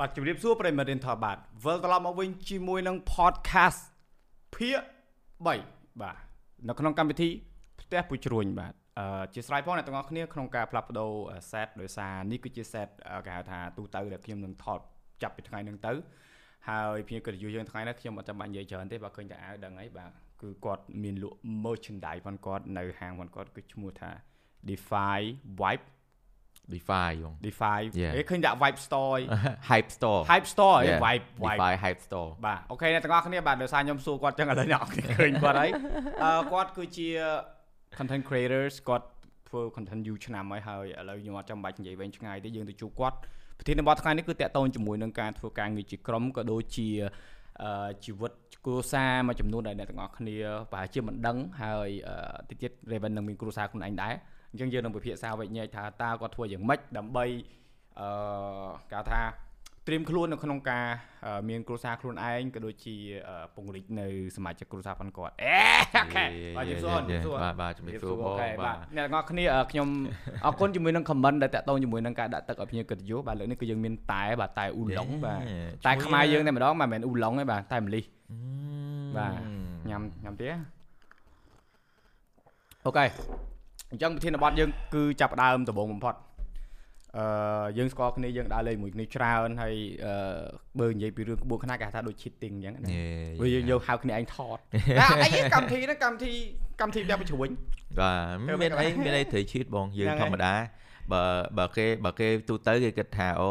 បាទជម្រាបសួរប្រិយមិត្តរៀនថតបាទវិលត្រឡប់មកវិញជាមួយនឹង podcast ភាគ3បាទនៅក្នុងកម្មវិធីផ្ទះពុជ្រួញបាទអឺជាស្រ័យផងអ្នកទាំងអស់គ្នាក្នុងការផ្លាស់ប្ដូរ set ដោយសារនេះគឺជា set គេហៅថាទូទៅដែលខ្ញុំនឹងថតចាប់ពីថ្ងៃនឹងទៅហើយភ្ញៀវកិត្តិយសយើងថ្ងៃនេះខ្ញុំអត់ចាំបាច់និយាយច្រើនទេបើឃើញតែអាវដឹងហើយបាទគឺគាត់មានលក់ merchandise ផងគាត់នៅហាងផងគាត់គឺឈ្មោះថា Defy Vibe DeFi យង Defy Yeah. ហេឃើញដាក់ Vibe Store ឯង Hype Store Hype Store ឯង Yeah. Vibe Vibe DeFi Hype Store បាទអូខេអ្នកទាំងអស់គ្នាបាទដោយសារខ្ញុំសួរគាត់ចឹងឥឡូវអ្នកនរគ្នាឃើញគាត់ហើយអឺគាត់គឺជា content creators គាត់ធ្វើ content យូរឆ្នាំហើយហើយឥឡូវខ្ញុំអត់ចាំបាច់និយាយវែងឆ្ងាយទេយើងទៅជួបគាត់ប្រធានបទថ្ងៃនេះគឺតាក់ទងជាមួយនឹងការធ្វើការងារជាក្រុមក៏ដូចជាអឺជីវិតគ្រួសារមួយចំនួនដែលអ្នកទាំងអស់គ្នាប្រហែលជាមិនដឹងហើយអឺតិចទៀត Raven នឹងមានគ្រួសារខ្លួនឯងដែរ អញ្ចឹងយើងនឹងពិភាក្សាវិញ្ញាណថាតើគាត់ធ្វើយ៉ាងម៉េចដើម្បីអឺគេហៅថាត្រៀមខ្លួននៅក្នុងការអឺមានគ្រួសារខ្លួនឯងក៏ដូចជាអឺពង្រីកនៅសមាជិកគ្រួសារផងគាត់អេអូខេបាទជំរាបសួរជំរាបសួរបាទបាទជំរាបសួរអូបងខេបាបាទទអ្នកទាំងអស់គ្នាអឺខ្ញុំអរគុណជាមួយនឹង comment ដែលតាក់ទងជាមួយនឹងការដាក់ទឹកឲ្យភ្ញៀវកិត្តិយសបាទលើកនេះគឺយើងមានតែបាទតែអ៊ូឡុងបាទតែខ្មែរយើងតែម្ដងមិនមែនអ៊ូឡុងទេបាទតែម្លិះបាទញ៉ាំញ៉ាំទេអូខេ អញ្ចឹងប្រធានបទយើងគឺចាប់ផ្ដើមដំបូងបំផុតអឺយើងស្គាល់គ្នាយើងដើរលេងជាមួយគ្នាច្រើនហើយអឺបើនិយាយពីរឿងក្បួនខ្នាតគេហៅថាដូច cheating អញ្ចឹងណាព្រោះយើងយកហៅគ្នាឯងថតតែអត់អីទេកម្មវិធីហ្នឹងកម្មវិធីកម្មវិធីផ្ទះបញ្ជ្រួញបាទធ្វើម៉េមានចអីមានអីត្រូវឈៀតបងយើងហ្នឹងហើយធម្មតាបើបើគេបើគេទូទៅគេគិតថាអូ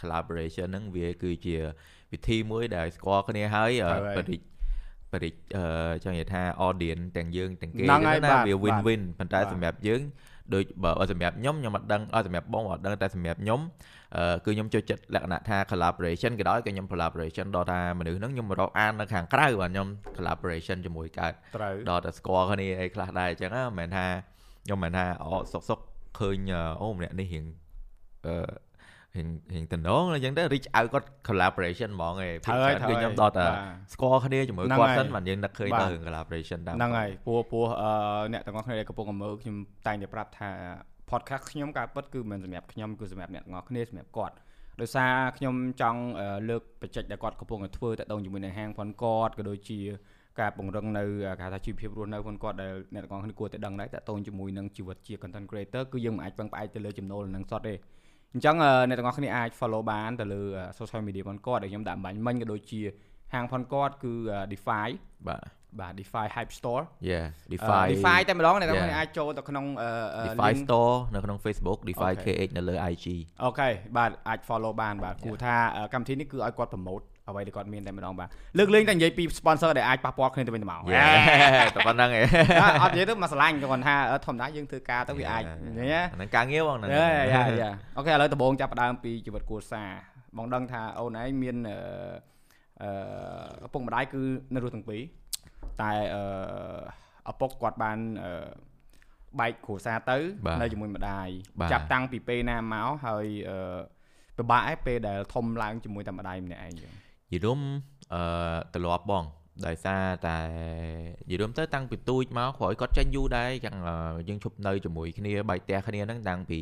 collaboration ហ្នឹងវាគឺជាវិធីមួយដែលស្គាល់គ្នាហើយអឺត្រូវហើយ បរិចបរិចអឺចង់និយាយថា audience ទាំងយើងទាំងគេហ្នឹងហើយណាបាទវា win បាទ win ប៉ុន្តែបាទសម្រាប់យើងដូចបើបើសម្រាប់ខ្ញុំខ្ញុំអត់ដឹងអត់សម្រាប់បងអត់ដឹងតែសម្រាប់ខ្ញុំអឺគឺខ្ញុំចូលចិត្តលក្ខណៈថា collaboration ក៏ដោយក៏ខ្ញុំ collaboration ដល់ថាមនុស្សហ្នឹងខ្ញុំរកអាននៅខាងក្រៅបាទខ្ញុំ collaboration ជាមួយកើតត្រូវដល់តែស្គាល់គ្នាអីខ្លះដែរអញ្ចឹងណាមិនមែនថាខ្ញុំមិនមែនថាអូសុកសុកឃើញអូម្នាក់នេះរៀងអឺ រៀងរៀងតំណងអញ្ចឹងទៅ reach out គាត់ collaboration ហ្មងឯងត្រូវហើយគឺត្រូវហើយខ្ញុំដល់តែបាទស្គាល់គ្នាជាមួយហ្នឹងគាត់ហើយសិនបានយើងនឹកឃើញបាទទៅរឿង collaboration តាមហ្នឹងហើយព្រោះព្រោះអឺអ្នកទាំងអស់គ្នាដែលកំពុងតែមើលខ្ញុំតែងតែប្រាប់ថា podcast ខ្ញុំការពិតគឺមិនសម្រាប់ខ្ញុំគឺសម្រាប់អ្នកទាំងអស់គ្នាសម្រាប់គាត់ដោយសារខ្ញុំចង់អឺលើកបច្ចេកដែលគាត់កំពុងតែធ្វើតទៅជាមួយនឹងហាងផនគាត់ក៏ដូចជាការពង្រឹងនៅគេហៅថាជីវភាពរស់នៅផនគាត់ដែលអ្នកទាំងអស់គ្នាគួរតែដឹងដែរតទៅជាមួយនឹងជីវិតជា content creator គឺយើងមិនអាចពឹងផ្អែកទៅលើចំណូលនឹងសតទេ អញ្ចឹងអឺអ្នកទាំងអស់គ្នាអាច follow បានទៅលើ social media ផនគាត់ដែលខ្ញុំដាក់បាញ់មិញក៏ដូចជាហាងផនគាត់គឺ Defy បាទបាទ Defy Hype Store yeah Defy defy Defy តែម្ដងអ្នកទាំងអស់ Yeah. គ្នាអាចចូលទៅក្នុងអឺអឺ defy link store នៅក្នុង Facebook defy Okay. kh នៅលើ IG អូខេបាទអាច follow បានបាទគួរថាអឺកម្មវិធីនេះគឺឲ្យគាត់ promote អ្វីដែលគាត់មានតែម្ដងបាទលើកលែងតែនិយាយពី sponsor ដែលអាចប៉ះពាល់គ្នាទៅវិញទៅមក Yeah តែប៉ុណ្្នឹងឯងអត់អត់និយាយទៅមកឆ្លាញ់គាត់ថាអឺធម្មតាយើងធ្វើការទៅវាអាចញ៉ាអាហ្នឹងការងារបងហ្នឹងយ៉ាយ៉ាយ៉ាអូខេឥឡូវដំបូងចាប់ផ្ដើមពីជីវិតគ្រួសារបងដឹងថាអូនឯងមានអឺអឺឪពុកម្ដាយគឺនៅរស់ទាំងពីរតែអឺឪពុកគាត់បានអឺបែកគ្រួសារទៅបាទនៅជាមួយម្ដាយបាទចាប់តាំងពីពេលណាមកហើយអឺពិបាកឯងពេលដែលធំឡើងជាមួយតែម្ដាយម្នាក់ឯងចឹង យីរុំអឺត្រឡប់បងដោយសារតែយីរុំទៅតាំងពីទូចមកក្រោយគាត់ចេញយូរដែរចឹងអឺយើងឈប់នៅជាមួយគ្នាបែកផ្ទះគ្នាហ្នឹងតាំងពី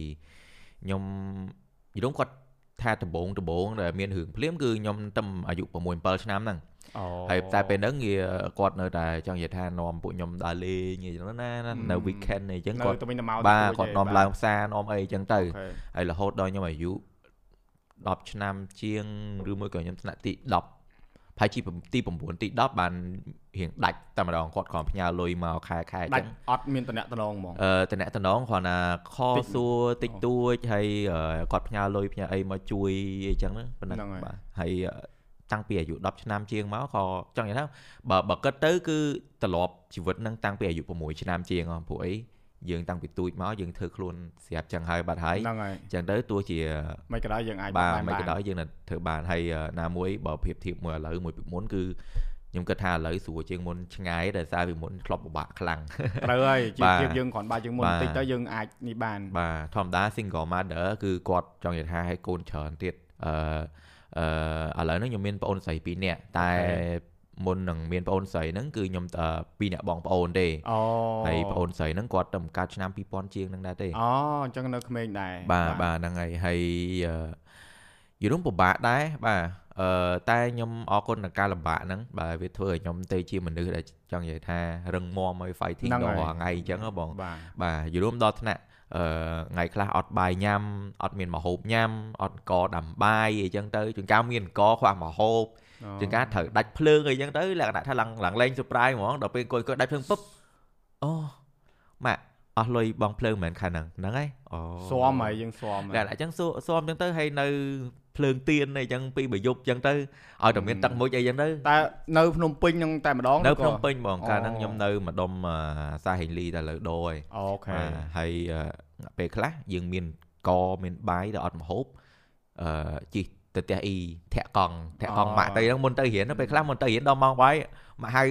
ខ្ញុំយីរុំគាត់ថាដំបងដំបងដែលមានរឿងភ្លាមគឺខ្ញុំតែអាយុ6 7ឆ្នាំហ្នឹងអូហើយតែពេលហ្នឹងវាគាត់នៅតែចង់និយាយថានាំពួកខ្ញុំដើរលេងអីចឹងណាណានៅ weekend អីចឹងនៅគាត់ទៅវិញទៅមកបាទទៅគាត់នាំឡើងផ្សារនាំអីចឹងទៅអូខេហើយរហូតដល់ខ្ញុំអាយុ 10ឆ្នាំជាងឬមួយក៏ខ្ញុំថ្នាក់ទី10ផាយជីទី9ទី10បានរៀងដាច់តែម្ដងគាត់គ្រាន់ផ្ញើលុយមកខែខែដាចឹច់ងអត់មានតំណែងតំណងហ្មងអឺតំណែងតំណងគ្រាន់តែខតិចសួរតិចតួចហើយអឺគាត់ផ្ញើលុយផ្ញើអីមកជួយអីចឹងណាប៉ុណ្ណឹងហ្នឹងហើយបាទហើយអឺតាំងពីអាយុ10ឆ្នាំជាងមកក៏ចង់និយាយថាបើបើគិតទៅគឺត្រឡប់ជីវិតហ្នឹងតាំងពីអាយុ6ឆ្នាំជាងហ៎ព្រោះអី យើងតាំងពីទូចមកយើងធ្វើខ្លួនស្រាប់ចឹងហើយបាត់ហើយហ្នឹងហើយចឹងទៅទោះជាមិនក៏ដោយយើងអាចបាទបានមិនក៏ដោយយើងនៅធ្វើបានហើយអឺណាមួយបើប្រៀបធៀបមួយឥឡូវមួយពីមុនគឺខ្ញុំគិតថាឥឡូវស្រួលជាងមុនឆ្ងាយដោយសារពីមុនធ្លាប់ពិបាកខ្លាំងត្រូវហើយជីវបាទភាពយើងគ្រាន់បើយើងមុនបាទបន្តិចទៅយើងអាចនេះបានបាទធម្មតា single mother គឺគាត់ចង់និយាយថាឲ្យកូនច្រើនទៀតអឺអឺឥឡូវហ្នឹងខ្ញុំមានប្អូនស្រី2នាក់តែ មុននឹងមានប្អូនស្រីហ្នឹងគឺខ្ញុំតែពីរអ្នកបងប្អូនទេអូហើយប្អូនស្រីហ្នឹងគាត់តែបង្កើតឆ្នាំ2000ជាងហ្នឹងដែរទេអូអញ្ចឹងនៅក្មេងដែរបាទបាទហ្នឹងហើយហើយអឺយល់ពិបាកដែរបាទអឺតែខ្ញុំអរគុណនឹងការលំបាកហ្នឹងបាទវាធ្វើឲ្យខ្ញុំទៅជាមនុស្សដែលចង់និយាយថារឹងមាំឲ្យ fighting ហ្នឹងដល់ហើយរាល់ថ្ងៃអញ្ចឹងហ៎បង បាទបាទយល់រួមដល់ថ្នាក់អឺថ្ងៃខ្លះអត់បាយញ៉ាំអត់មានម្ហូបញ៉ាំអត់អង្គដាំបាយអីចឹងទៅជួនកាលមានអង្គខ្វះម្ហូប ជួនកាលត្រូវដាច់ភ្លើងអីចឹងទៅលក្ខណៈថាឡើងឡើងលេង surprise ហ្មងដល់ពេលអង្គុយអង្គុយដាច់ភ្លើងពុបអូម៉ាក់អស់លុយបងភ្លើងមិនមែនខាងហ្នឹងហ្នឹងហើយអូស៊ាំហើយយើងស៊ាំតែអញ្ចឹងស៊ូស៊ាំអញ្ចឹងទៅហើយនៅភ្លើងទៀនអីចឹងពីបយប់អញ្ចឹងទៅឲ្យតែមានទឹកមុជអីចឹងទៅតែនៅភ្នំពេញហ្នឹងតែម្ដងនៅឬក៏ភ្នំពេញបងកាលហ្នឹងអូខ្ញុំនៅម្ដុំអឺសាហេលីតែលើដូរហើយអូខេបាទហើយអឺពេលខ្លះយើងមានកមានបាយតែអត់ម្ហូបអឺជី ទៅផ្ទះអ៊ីធាក់កង់ធាក់កង់ម៉ាក់ទៅហ្នឹងមុនទៅរៀនទៅពេលខ្លះមុនទៅរៀនដល់ម៉ោងបាយម៉ាក់ហៅ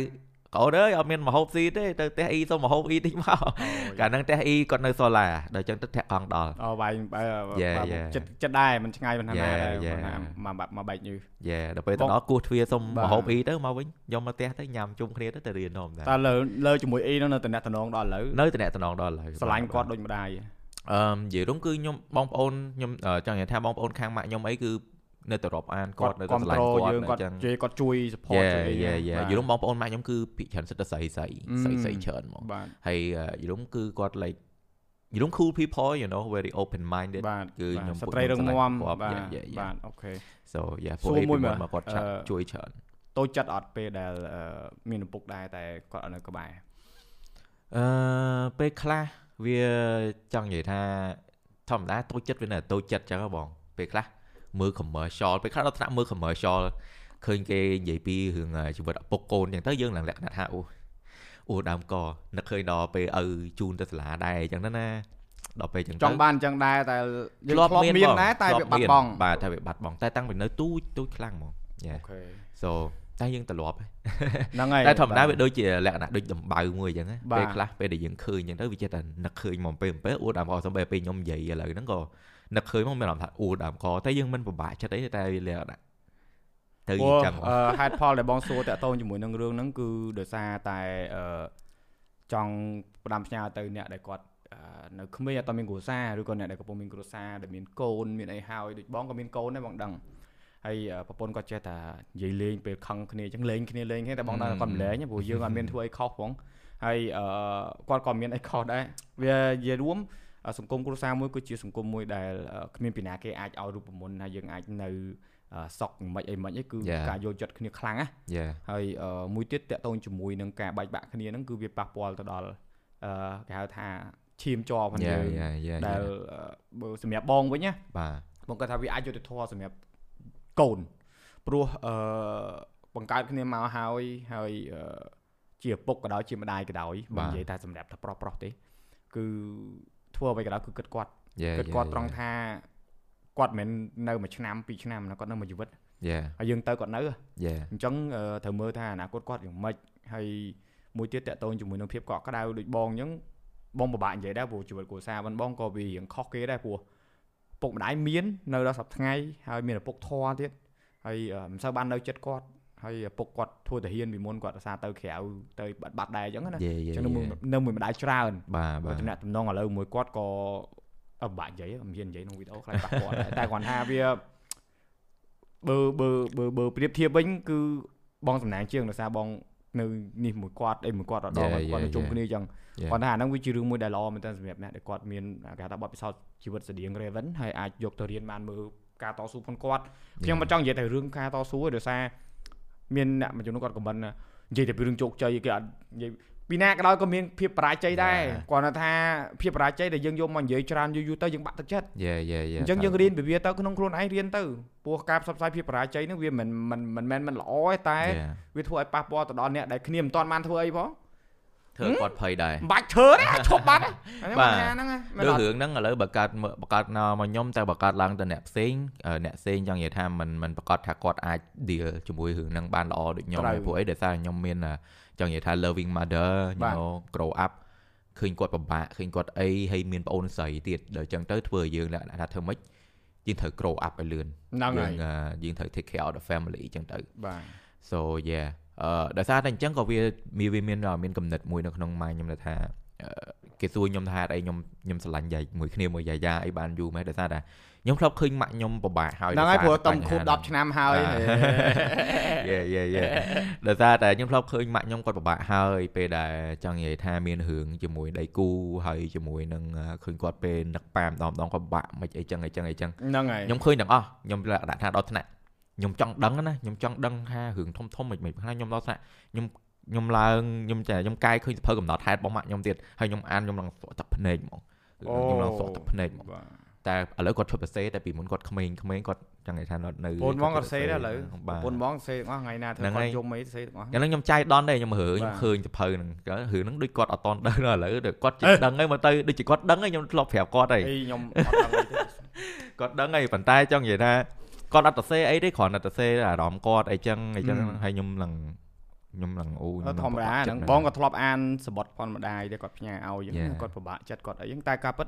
កូនអើយអត់មានម្ហូបស៊ីទេទៅផ្ទះអ៊ីសុំម្ហូបអ៊ីតិចមកកាលហ្នឹងផ្ទះអ៊ីគាត់នៅសូឡាដល់អញ្ចឹងទៅធាក់កង់ដល់អូបាយបែ Yeah, បែ yeah. ចិត្តចិត្តដែរមិនឆ្ងាយមិនថាណា Yeah, ដែរ yeah. មិនថាមកបាក់មកបែកញឺយេដល់ពេលទៅបងដល់គោះទ្វារសុំបាទម្ហូបអ៊ីទៅមកវិញយកមកផ្ទះទៅញ៉ាំជុំគ្នាទៅទៅរៀននំដែរតែលើលើជាមួយអ៊ីហ្នឹងនៅតំណតំណងដល់ឥឡូវនៅតំណតំណងដល់ឥឡូវស្រឡាញ់គាត់ដូចម្ដាយអឺនិយាយរំគឺខ្ញុំបងប្អូនខ្ញុំអឺចង់និយាយថាបងប្អូនខាងម៉ាក់ខ្ញុំអីគឺ នៅតែរាប់អានគាត់នៅតែគ្រប់ស្រឡាញ់ត្រូលគាត់យើងអគាត់ញ្ចឹងជួយគាត់ជួយ support យេជួយអីយេយេបាទយល់បងប្អូនម៉ាក់ខ្ញុំគឺភិកច្រើនសិតតែស្រីស្រីស្រីស្រីច្រើនហ្មងបាទហើយយល់គឺគាត់ like យល់ cool people you know very open minded បាទគឺខ្ញុំស្ត្រីរឹងមាំគាត់បាទ yeah, yeah, yeah. បាទអូខេ so yeah សួពួករអីមួពីយមើមុលនមកគាត់ឆាប់អឺជួយច្រើនតូចចិត្តអត់ពេលដែលអឺមានឪពុកដែរតែគាត់អត់នៅក្បែរអឺពេលខ្លះវាចង់និយាយថាធម្មតាតូចចិត្តវានៅតែតូចចិត្តចឹងហ៎បងពេលខ្លះ មើល commercial ពេលខ្លះដល់ថ្នាក់មើល commercial ឃើញគេនិយាយពីរឿងជីវិតឪពុកកូនចឹងទៅយើងឡើងលក្ខណៈថាអូអូដើមកនឹកឃើញដល់ពេលឪជូនទៅសាលាដែរអញ្ចឹងទៅណាដល់ពេលចឹងទៅចង់បានអញ្ចឹងដែរតែយើងធ្លាប់ធ្លាប់មានមានបងដែរតែធ្លាវាបាត់មានបង់បាទតែវាបាត់បង់តែតាំងពីនៅទូចទូចខ្លាំងហ្មង Yeah. អូខេ so តែយើងត្រឡប់ហើយហ្នឹងហើយតែធម្មតាបាទវាដូចជាលក្ខណៈដូចដំបៅមួយអញ្ចឹងណាបាទពេលខ្លះពេលដែលយើងឃើញអញ្ចឹងទៅវាចេះតែនឹកឃើញមកពេលពេលអួតដើមកសំបីពេលខ្ញុំនិយាយឥឡូវហ្នឹងក៏ នឹកឃើញមកមានអារម្មណ៍ថាអួតដើមកតែយើងមិនពិបាកចិត្តអីតែវាលក្ខណៈទៅព្រោះអញ្ចឹងហ្មងអឺហេតុផលដែលបងសួរតាក់ទងជាមួយនឹងរឿងហ្នឹងគឺដោយសារតែអឺចង់ផ្ដាំផ្ញើទៅអ្នកដែលគាត់អឺនៅក្មេងអត់មានគ្រួសារឬក៏អ្នកដែលកំពុងមានគ្រួសារដែលមានកូនមានអីហើយដូចបងក៏មានកូនដែរបងដឹងហើយអឺប្រពន្ធគាត់ចេះតែនិយាយលេងពេលខឹងគ្នាអញ្ចឹងលេងគ្នាលេងគ្នាតែបងដឹងថាគាត់មិនលេងទេព្រោះយើងអត់មានធ្វើអីខុសផងហើយអឺគាត់ក៏មានអីខុសដែរវានិយាយរួមអឺ សង្គមគ្រួសារមួយគឺជាសង្គមមួយដែលអឺគ្មានពីណាគេអាចឲ្យរូបមន្តហើយយើងអាចនៅអឺសក់មិនអីមិនអីគឺ Yeah. ការយល់ចិត្តគ្នាខ្លាំងណាយ៉ាហើយអឺមួយទៀតតកតងជាមួយនឹងការបែកបាក់គ្នាហ្នឹងគឺវាប៉ះពាល់ទៅដល់អឺគេហៅថាឈាមជ័រផងយ៉ាយើងយ៉ាយ៉ាដែលអឺបើសម្រាប់បងវិញណាបាទបងគាត់ថាវាអាចយុត្តិធម៌សម្រាប់កូនព្រោះអឺបង្កើតគ្នាមកហើយហើយអឺជាឪពុកក៏ដោយជាម្ដាយក៏ដោយបើនិយាយតែសម្រាប់តែប្រុសប្រុសទេគឺ ធ្វើអ្វីក៏ដោយគឺគិតគាត់យ៉ាគិតគាត់ត្រង់ថាគាត់មិនមែននៅមួយឆ្នាំពីរឆ្នាំណាគាត់នៅមួយជីវិតយ៉ាហើយយើងទៅគាត់នៅយ៉ាអញ្ចឹងអឺត្រូវមើលថាអនាគតគាត់យ៉ាងម៉េចហើយមួយទៀតតកតងជាមួយនឹងភាពកក់ក្ដៅដូចបងអញ្ចឹងបងពិបាកនិយាយដែរព្រោះជីវិតគ្រួសារបងបងក៏វារៀងខុសគេដែរព្រោះពុកម្ដាយមាននៅដល់សប្តាហ៍ថ្ងៃហើយមានឪពុកធွာទៀតហើយអឺមិនសូវបាននៅចិត្តគាត់ ហើយឪពុកគាត់ធ្វើតាហ៊ានពីមុនគាត់រសារទៅក្រៅទៅបាត់បាត់ដែរអញ្ចឹងណាយ៉ាអយ៉ាញ្ចឹងនៅមួយនៅមួយម្ដាយច្រើនបាទបាបើទតំណែងតំណងឥឡូវមួយគាត់ក៏អត់បាក់និយាយមិនហ៊ាននិយាយក្នុងវីដេអូខ្លាចប៉ះពាល់ដែរតែគាត់ថាវាបើបើបើបើប្រៀបធៀបវិញគឺបងសំណាងជាងដោយសារបងនៅនេះមួយគាត់អីមួយគាត់រដងគាត់នៅជុំគ្នាអញ្ចឹងគាត់ថាអាហ្នឹងវាជារឿងមួយដែលល្អមែនតើសម្រាប់អ្នកដែលគាត់មានគេថាបទពិសោធន៍ជីវិតស្តៀង Raven ហើយអាចយកទៅរៀនបានមើលការតស៊ូផងគាត់ខ្ញុំមិនចង់និយាយតែរឿងការតស៊ូទេដោយសារ មានអ្នកមួយចំនួនគាត់ខមមិននិយាយតែពីរឿងជោគជ័យគេអត់និយាយពីណាក៏ដោយក៏មានភាពបរាជ័យដែរគាត់ថាភាពបរាជ័យដែលយើងយកមកនិយាយច្រើនយូរយូរទៅយើងបាក់ទឹកចិត្តយ៉ាយ៉ាយ៉ាអញ្ចឹងយើងរៀនពីវាទៅក្នុងខ្លួនឯងរៀនទៅព្រោះការផ្សព្វផ្សាយភាពបរាជ័យហ្នឹងវាមិនមិនមិនមែនមិនល្អទេតែ វាធ្វើឲ្យប៉ះពាល់ទៅដល់អ្នកដែលគ្នាមិនទាន់បានធ្វើអីផង ធ្វើគាត់ភ័យដែរមិនបាច់ធ្វើទេឈប់បាត់បាទហ្នឹងលើរឿងហ្នឹងឥឡូវបើកើតបើកើតមកខ្ញុំតែបើកើតឡើងទៅអ្នកផ្សេងអ្នកផ្សេងចង់និយាយថាមិនមិនប្រកាសថាគាត់អាច deal ជាមួយរឿងហ្នឹងបានល្អដូចខ្ញុំព្រោះអីដោយសារខ្ញុំមានចង់និយាយថា loving mother you know grow up ឃើញគាត់ពិបាកឃើញគាត់អីហើយមានប្អូនស្រីទៀតដល់អញ្ចឹងទៅធ្វើយើងថាធ្វើម៉េចយើងត្រូវ grow up ឲ្យលឿនហ្នឹងហើយយើងត្រូវ take care of the family អញ្ចឹងទៅបាទ so yeah អឺដោយសារតែអញ្ចឹងក៏វាមានវាមានមានកំណត់មួយនៅក្នុង mind ខ្ញុំដែលថាគេសួរខ្ញុំថាអីខ្ញុំខ្ញុំស្រឡាញ់យាយមួយគ្នាមួយយាយាអីបានយូរមែនដោយសារតែខ្ញុំធ្លាប់ឃើញម៉ាក់ខ្ញុំពិបាកហើយហ្នឹងហើយព្រោះតំខួប10ឆ្នាំហើយយេយេយេដោយសារតែខ្ញុំធ្លាប់ឃើញម៉ាក់ខ្ញុំគាត់ពិបាកហើយពេលដែលចង់និយាយថាមានរឿងជាមួយដៃគូហើយជាមួយនឹងឃើញគាត់ពេលនឹកប៉ាម្ដងម្ដងគាត់ពិបាកមិនអីចឹងអីចឹងអីចឹងហ្នឹងហើយខ្ញុំឃើញទាំងអស់ខ្ញុំដាក់ថាដល់ថ្នាក់ ខ្ញុំចង់ដឹងណាខ្ញុំចង់ដឹងថារឿងធំធំមិនមិនខ្លះខ្ញុំដល់ថ្នាក់ខ្ញុំខ្ញុំឡើងខ្ញុំចាខ្ញុំកាយឃើញសភៅកំណត់ហេតុរបស់ម៉ាក់ខ្ញុំទៀតហើយខ្ញុំអានខ្ញុំឡើងស្រក់ទឹកភ្នែកហ្មងខ្ញុំឡើងស្រក់ទឹកភ្នែកហ្មងតែឥឡូវគាត់ឈប់សរសេរតែពីមុនគាត់ក្មេងក្មេងគាត់ចង់និយាយថានៅបងបងគាត់សរសេរដែរឥឡូវបាទបងបងសរសេរទាំងអស់ថ្ងៃណាធ្វើគាត់យំអីសរសេរទាំងអស់យ៉ាងហ្នឹងខ្ញុំចាយដនដែរខ្ញុំរើខ្ញុំឃើញសភៅហ្នឹងរឿងហ្នឹងដូចគាត់អត់តន់ដឹងដល់ឥឡូវគាត់ជិះដឹងហើយមកទៅដូចជាគាត់ដឹងហើយខ្ញុំធ្លាប់ប្រាប់គាត់ហើយអីខ្ញុំអត់ដឹងអីទេគាត់ដឹងហើយប៉ុន្តែចង់និយាយថា គាត់អត់ទៅសេអីទេគ្រាន់តែទៅសេអារម្មណ៍គាត់អីចឹងអីចឹងហើយខ្ញុំនឹងខ្ញុំនឹងអូធម្មតាហ្នឹងបងក៏ធ្លាប់អានសបុតប៉ុនម្ដាយដែរគាត់ផ្ញើឲ្យអញ្ចឹងគាត់ពិបាកចិត្តគាត់អីចឹងតែការពិត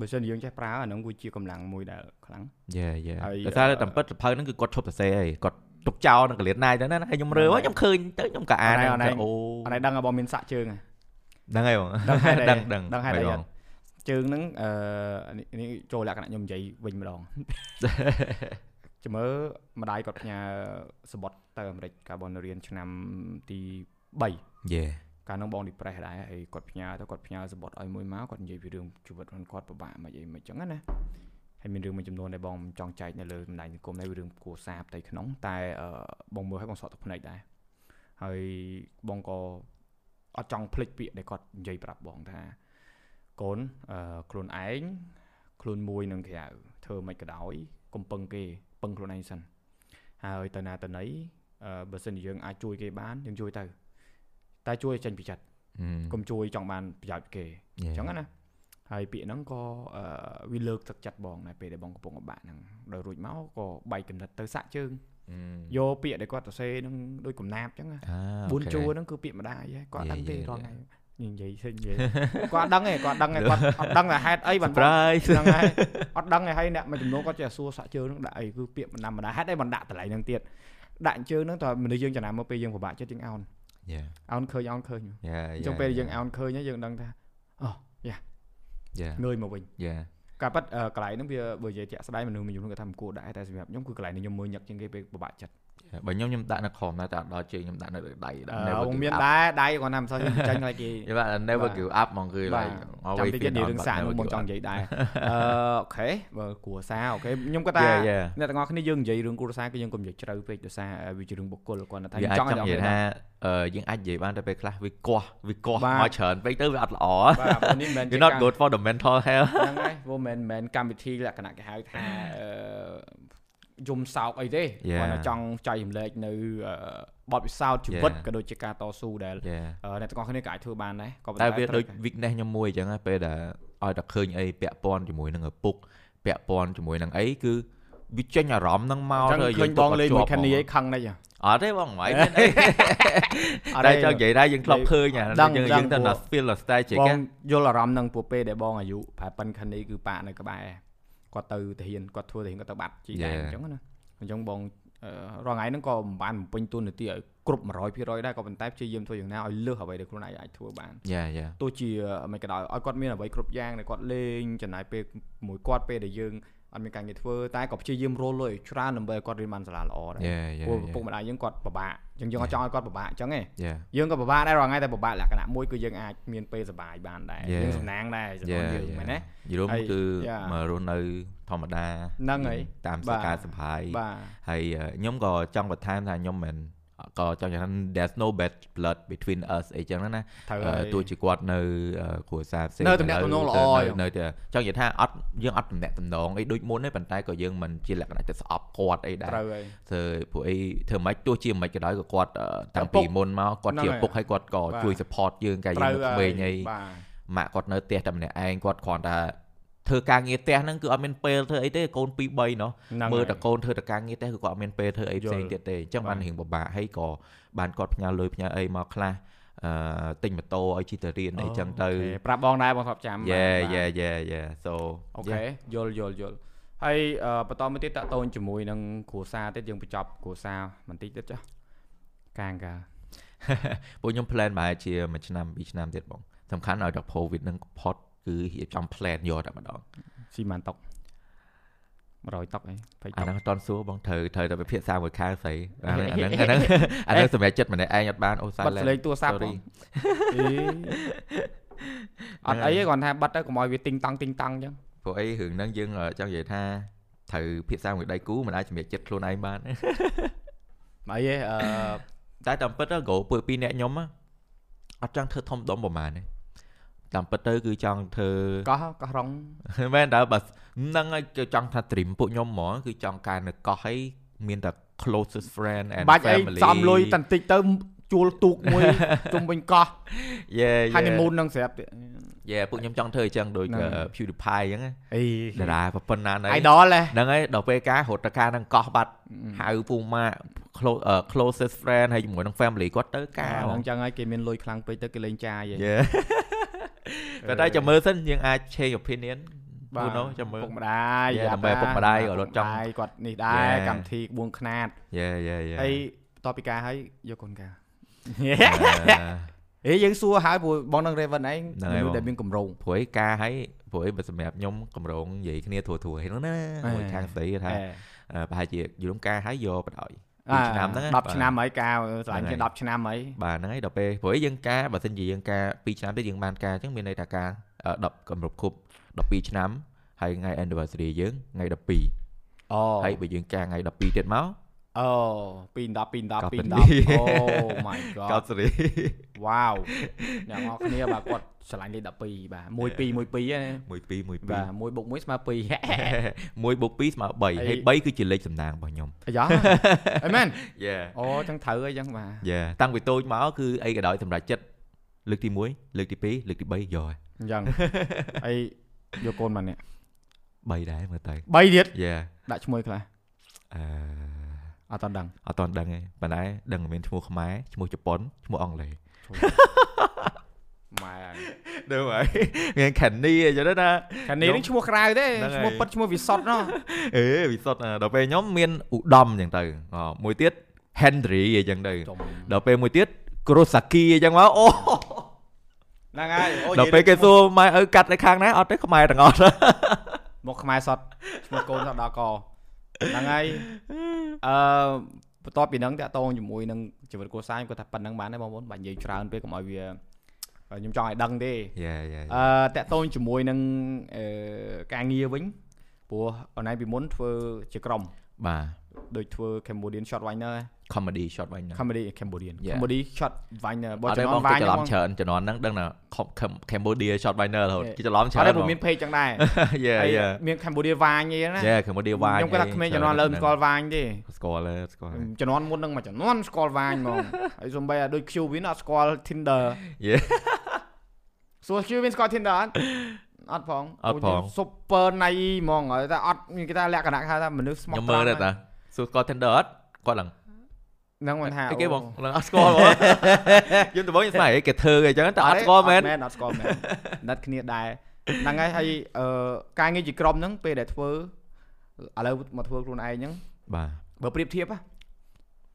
បើសិនយើងចេះប្រើអាហ្នឹងវាជាកម្លាំងមួយដែលខ្លាំងយេយេហើយដោយសារតែតាមពិតសភៅហ្នឹងគឺគាត់ឈប់សរសេរហើយគាត់ទុកចោលនឹងកលៀនណាយទៅណាហើយខ្ញុំរើខ្ញុំឃើញទៅខ្ញុំក៏អានអនឡាញអូអត់ដឹងថាបងមានសាក់ជើងហ៎ដឹងហើយបងដឹងហេតុអីដឹងដឹងដឹងហេតុអីហ្មអងត់ជើងហ្នឹងអឺនេះនេះចូលលក្ខណៈខ្ញុំនិយាយវិញម្ដង ចាំមើលម្ដាយគាត់ផ្ញើសបុតទៅអាមេរិកកាលបងរៀនឆ្នាំទី3យេកាលហ្នឹងបង depress ដែរហើយគាត់ផ្ញើទៅគាត់ផ្ញើសបុតឲ្យមួយមកគាត់និយាយពីរឿងជីវិតរបស់គាត់ពិបាកមិនអីមិនចឹងណាហើយមានរឿងមួយចំនួនដែលបងចង់ចែកនៅលើបណ្ដាញសង្គមនេះវារឿងគួរសារផ្ទៃក្នុង តែអឺបងមើលឲ្យបងសក់ទឹកភ្នែកដែរហើយបងក៏អត់ចង់ភ្លេចពាក្យដែលគាត់និយាយប្រាប់បងថាកូនអឺខ្លួនឯងខ្លួនមួយនឹងក្រៅធ្វើមិនក៏ដោយកុំពឹងគេ ពឹងខ្លួនឯងសិនហើយទៅណាទៅណីអឺបើសិនជាយើងអាចជួយគេបានយើងជួយទៅតែជួយឲ្យចេញពីចិត្តកុំជួយចង់បានប្រយោជន៍ពីគេអញ្ចឹងណាហើយពាក្យហ្នឹងក៏អឺវាលើកទឹកចិត្តបងដែរពេលដែលបងកំពុងលំបាកហ្នឹងដល់រួចមកក៏បែកកំណត់ទៅសាក់ជើងយកពាក្យដែលគាត់សរសេរហ្នឹងដូចកំណាប់អញ្ចឹងណាអា4ជួរហ្នឹងគឺពាក្យម្ដាយហ៎គាត់អត់ដឹងទេយេរាល់យេថ្ងៃ និយាយសិននិយាយគាត់អត់ដឹងទេគាត់ដឹងទេគាត់អត់ដឹងថាហេតុអីបាន surprise ហ្នឹងហើយអត់ដឹងទេហើយអ្នកមួយចំនួនគាត់ចេះសួរសាក់ជើងហ្នឹងដាក់អីគឺពាក្យបណ្ដាម្ដាហេតុអីបានដាក់តម្លៃហ្នឹងទៀតដាក់ជើងហ្នឹងតើមនុស្សយើងចំណាំមកពេលយើងពិបាកចិត្តយើងអោនយេអោនឃើញអោនឃើញយេអញ្ចឹងពេលយើងអោនឃើញហើយយើងដឹងថាយេងើយមកវិញយេការប៉ັດកន្លែងហ្នឹងវាបើនិយាយជាក់ស្ដែងមនុស្សមួយចំនួនគាត់ថាមិនគួរដែរតែសម្រាប់ខ្ញុំគឺកន្លែងនេះខ្ញុំមើលញឹកជាងគេពេលពិបាកចិត្ត បើខ្ញុំខ្ញុំដាក់នៅខំដែរតែអត់ដល់ជើងខ្ញុំដាក់នៅលើដៃអឺបងមានដែរដៃគាត់ថាមិនសូវចាញ់ខ្លាចគេយល់បាទ never give up ហ្មងគឺបាទ like ចាំ always តិចទៀត feel និយាយ on រឿង but សាក never នោះបង give ចង់ up និយាយដែរអឺអូខេបើគ្រួសារអូខេខ្ញុំគាត់ថា Yeah, yeah. អ្នកទាំងអស់គ្នាយើងនិយាយរឿងគ្រួសារគឺយើងកុំនិយាយជ្រៅពេកដោយសារវាជារឿងបុគ្គលគាត់ថាវាយើងអាចចង់ចង់ឲ្យនិយាយអ្នកថាអឺយើងអាចនិយាយបានតែពេលខ្លះវាកោះវាកោះបាទមកច្រើនពេកទៅវាអត់ល្អបាទព្រោះនេះមិនមែនជា You're not ការ good for the mental health ហ្នឹងហើយព្រោះមិនមែនកម្មវិធីលក្ខណៈគេហៅថាអឺ យំសោកអីទេ Yeah. គាត់តែចង់ចែករំលែកនៅអឺបទពិសោធន៍ជីវិត Yeah. ក៏ដូចជាការតស៊ូដែល Yeah អឺអ្នកទាំងអស់គ្នាក៏អាចធ្វើបានដែរក៏ប៉ុន្តែតែវាត្រូវដូច weakness ខ្ញុំមួយអញ្ចឹងណាពេលដែលឲ្យតែឃើញអីពាក់ព័ន្ធជាមួយនឹងឪពុកពាក់ព័ន្ធជាមួយនឹងអីគឺវាចេញអារម្មណ៍ហ្នឹងមកអញ្ចឹងទៅឃើញបងលេងមួយខានីឯងខឹងនេះហ៎អត់ទេបងមិនមានអីអត់តែទេចង់និយាយដែរយើងធ្លាប់ឃើញអាដឹងយើងដឹងយើងទៅព្រោះណា feel ណា style ជាបគេងយល់អារម្មណ៍នឹងពួកពេលដែលបងអាយុប្រហែលប៉ុនខានីគឺប៉ានៅក្បែរ គាត់ទៅទាហានគាត់ធ្វើទាហានគាត់ទៅបាត់ជីដែរអញ្ចឹងណាអញ្ចឹងបងអឺរាល់ថ្ងៃហ្នឹងក៏មិនបានបំពេញទូនាទីឲ្យគ្រប់100%ដែរក៏ប៉ុន្តែព្យាយាមធ្វើយ៉ាងណាឲ្យលើសអ្វីដែលខ្លួនឯងអាចធ្វើបានយ៉ាយ៉ាទោះជាមិនក៏ដោយឲ្យគាត់មានអ្វីគ្រប់យ៉ាងដែលគាត់លេងចំណាយពេលមួយគាត់ពេលដែលយើង អត់មានការងារធ្វើតែក៏ព្យាយាមរលលុយឲ្យច្រើនដើម្បីឲ្យគាត់រៀនបានសាលាល្អដែរយ៉ាយ៉ាព្រោះឪពុកម្ដាយយើងគាត់ពិបាកអញ្ចឹងយើងអត់ចង់ឲ្យគាត់ពិបាកអញ្ចឹងទេយ៉ាយើងក៏ពិបាកដែររាល់ថ្ងៃតែពិបាកលក្ខណៈមួយគឺយើងអាចមានពេលសប្បាយបានដែរ Yeah. យើងសំណាងដែរចំនួនយើងមែនទេយល់ហើយគឺ yeah. មករស់នៅធម្មតាហ្នឹងហើយតាមបាសទការសប្បាយបាទហើយអឺខ្ញុំក៏ចង់បន្ថែមថាខ្ញុំមិន ក៏ចង់និយាយថា there's no bad blood between us អីចឹងណាត្រូវអឺហើយទោះជាគាត់នៅអឺគ្រួសារផ្សេងនៅទំនាក់ទំនងល្អទៅយនៅតែចង់និយាយថាអត់យើងអត់ទំនាក់ទំនងអីដូចមុនទេប៉ុន្តែក៏យើងមិនជាលក្ខណៈទៅស្អប់គាត់អីដែរត្រូវហើយធ្វើពួកអីធ្វើមិនទោះជាមិនក៏ដោយក៏គាត់អឺតាំងឪពុពីកមុនមកគាត់ហ្នឹងជាហើយឪពុកហើយគាត់ក៏បាទជួយ support យើងកាលយើងត្រូវនៅក្មេងអីបាទម៉ាក់គាត់នៅផ្ទះតែម្នាក់ឯងគាត់គ្រាន់តែ ធ្វើការងារផ្ទះហ្នឹងគឺអត់មានពេលធ្វើអីទេកូន2 3ណោះហ្នឹងមើលហើយតែកូនធ្វើតែការងារផ្ទះគឺគាត់អត់មានពេលធ្វើអីផ្សេងយល់ទៀតទេអញ្ចឹងបានបាទរៀងពិបាកហើយក៏បានគាត់ផ្ញើលុយផ្ញើអីមកខ្លះអឺទិញម៉ូតូឲ្យជិះទៅរៀនអីចឹងទៅអូខេប្រាប់បងដែរបងធ្លាប់ចាំយេបាទយេយេយេ so អូខេយល់យល់យល់ហើយអឺបន្តមកទៀតតកតូនជាមួយនឹងគ្រួសារទៀតយើងបញ្ចប់គ្រួសារបន្តិចទៀតចាស់កាងកាពួកខ្ញុំ plan ប្រហែលជាមួយឆ្នាំ2ឆ្នាំទៀតបងសំខាន់ឲ្យដល់ COVID នឹងផុត គឺរៀបចំ plan យកតែម្ដងស៊ីម៉ាន់តុក100តុកអី20អាតុកហ្នឹងអត់តន់សួរបងត្រូវត្រូវតែពិភាក្សាមួយខែស្អីអាហ្នឹងអាហ្នឹងអាហ្នឹងអាហ្នឹងសម្រាប់ចិត្តម្នាក់ឯងអត់បានអូបាត់ silent សលេងទូរស័ព្ទ sorry អីអត់អីទេគ្រាន់ថាបាត់ទៅកុំឲ្យវាទីងតង់ទីងតង់អញ្ចឹងព្រោះអីរឿងហ្នឹងយើងអឺចង់និយាយថាត្រូវភាសាមួយដៃគូមិនអាចសម្រាប់ចិត្តខ្លួនឯងបានអីទេអឺតែតាមពិតទៅគ្រូពើពីរអ្នកខ្ញុំណាអត់ចង់ធ្វើធំដុំប្រហែលទេ តាមពិតទៅគឺចង់ធ្វើកោះកោះរងមែនតើបើហ្នឹងហើយគេចង់ថា dream ពួកខ្ញុំហ្មងគឺចង់ការនៅកោះឲ្យមានតែ closest friend and បាច់អី family សំលុយតន្តិចទៅជួលទូកមួយជុំវិញកោះយេ honeymoon នឹងស្រាប់ទៀតយេពួកខ្ញុំចង់ធ្វើអញ្ចឹងដូចហ្នឹង PewDiePie អញ្ចឹងណាអីតារាប៉ុណ្ណាណៃ idol ហ៎ហ្នឹងហើយដល់ពេលការរត់ទៅការនឹងកោះបាត់ហៅពូម៉ា close អឺ closest friend ហើយជាមួយនឹង family គាត់ទៅការអាហ្មហ្នឹងងចឹងហើយគេមានលុយខ្លាំងពេកទៅគេលេងចាយហីយេ ក៏តែចាំមើលសិនយើងអាច change opinion បាទនោះចាំមើលពុកម្ដាយ Yeah, ដើម្បីពុកម្ដាយក៏រត់ចង់ពុកម្ដាយគាត់នេះដែរ Yeah. កម្មវិធីក្បួនខ្នាតយេយេយេហើយតបពីការហើយយកកូនកាអឺហេយើងសួរហើយព្រោះបងនឹង Raven ឯងហ្នឹងហើយមនុស្សបងដែលមានកម្រងព្រួយការឲ្យព្រួយបើសម្រាប់ខ្ញុំកម្រងនិយាយគ្នាធួធួហ្នឹងណាអេមួយខាងស្រីគេថាហេអឺប្រហែលជាយល់ការឲ្យយកបដ ாய் អា ឆ្នាំហ្នឹង10ឆ្នាំហើយការឆ្លាញ់ហ្នឹងគេហើយ10ឆ្នាំហើយបាទហ្នឹងហើយដល់ពេលព្រួយយើងការបើសិនជាយើងការ2ឆ្នាំទៀតយើងបានការអញ្ចឹងមានន័យថាការអឺ10កម្រិតគប់12ឆ្នាំហើយថ្ងៃ anniversary យើងថ្ងៃ12អូហើយបើយើងការថ្ងៃ12ទៀតមក អូ2 10 2 10 2 10កោតអូ my កោ god តសេរីវ៉ាវអ្នកនរគ្នាបាទគាត់ឆ្លាញ់លេខ12បាទ1 2 1 2ហ្នឹង1 2 1 2បាទ1បុក1ស្មើ2 1បូក2ស្មើ3ហើយ3គឺជាលេខសំណាងរបស់ខ្ញុំអាយ៉ាអីមែនយេអូចឹងត្រូវអីចឹងបាទយេតាំងពីតូចមកគឺអីក៏ដោយសម្រាប់ចិត្តលើកទី1លើកទី2លើកទី3យកហើយអញ្ចឹងអីយកកូនមកនេះ3ដែរមើលទៅ3ទៀតយេដាក់ឈ្មោះខ្លះអឺ អត់តន់ដឹងអត់តន់ដឹងទេប៉ុន្តែដឹងមានឈ្មោះខ្មែរឈ្មោះជប៉ុនឈ្មោះអង់គ្លេសម៉ែហើយដឹងហើយមានខានីអញ្ចឹងណាខាងនេះនេះឈ្មោះក្រៅទេហ្នឹងហើយឈ្មោះពិតឈ្មោះវិសុទ្ធណោះអេវិសុទ្ធណាដល់ពេលខ្ញុំមានឧត្តមអញ្ចឹងទៅអមួយទៀត Henry អញ្ចឹងទៅចំដល់ពេលមួយទៀត Kurosaki អញ្ចឹងមកអូហ្នឹងហើយអូដល់ពេលគេសួរម៉ែឪកាត់នៅខាងណាអត់ទេខ្មែរទាំងអស់មកខ្មែរសតឈ្មោះកូនសតដល់ក ហ្នឹងហើយអឺបន្ទាប់ពីហ្នឹងតាក់តងជាមួយនឹងជីវិតគ្រួសារខ្ញុំគាត់ថាប៉ុណ្្នឹងបានដែរបងប្អូនបាច់និយាយច្រើនពេកកុំឲ្យវាខ្ញុំចង់ឲ្យដឹងទេយេយេអឺតាក់ទងជាមួយនឹងអឺការងារវិញព្រោះអនឡាញពីមុនធ្វើជាក្រុមបាទដូចធ្វើ Cambodian shot winer comedy shot វិញណា comedy Cambodian Yeah. comedy shot winer បើអត់ចំទេនួបនងវាគេយច្រឡំហ្មងច្រើនជំនាន់ហ្នឹងដឹងថា Cam- Cambodia shot winer រហូត Yeah. គេច្រឡំច្អរើត់ទេនព្រោះមាន page ចឹងដែរយេហើយយេមាន Cambodia វាញអីណាយេ Cambodia វាយខ្ញុំគាត់ថាក្មេងជំនាន់លើមិនស្គាល់វាញទេស្គាល់ទេស្គាល់ទេជំនាន់មុននឹងមួយជំនាន់ស្គាល់វាញហ្មងហើយសំបីអាដូច Q វិញអត់ស្គាល់ Tinder Yeah. សួរ Q វិញស្គាល់ Tinder អត់អត់ផងអត់ផង super ណៃហ្មងហើយតែអត់មានគេថាលក្ខណៈហៅថាមនុស្សស្មោះខ្ញុំត្រមើលង់ទេតាសួរស្គាល់ Tinder អត់គាត់ឡើង ហ្នឹងមិនថាអីគេបងឡើងអត់ស្គាល់បងខ្ញុំដំបូងខ្ញុំស្មានអីគេធ្វើអីចឹងតែអត់ស្គាល់មែនមែនអត់ស្គាល់មែនណាត់គ្នាដែរហ្នឹងហើយហើយអឺការងារជាក្រុមហ្នឹងពេលដែលធ្វើឥឡូវមកធ្វើខ្លួនឯងហ្នឹងបាទបើប្រៀបធៀបហ៎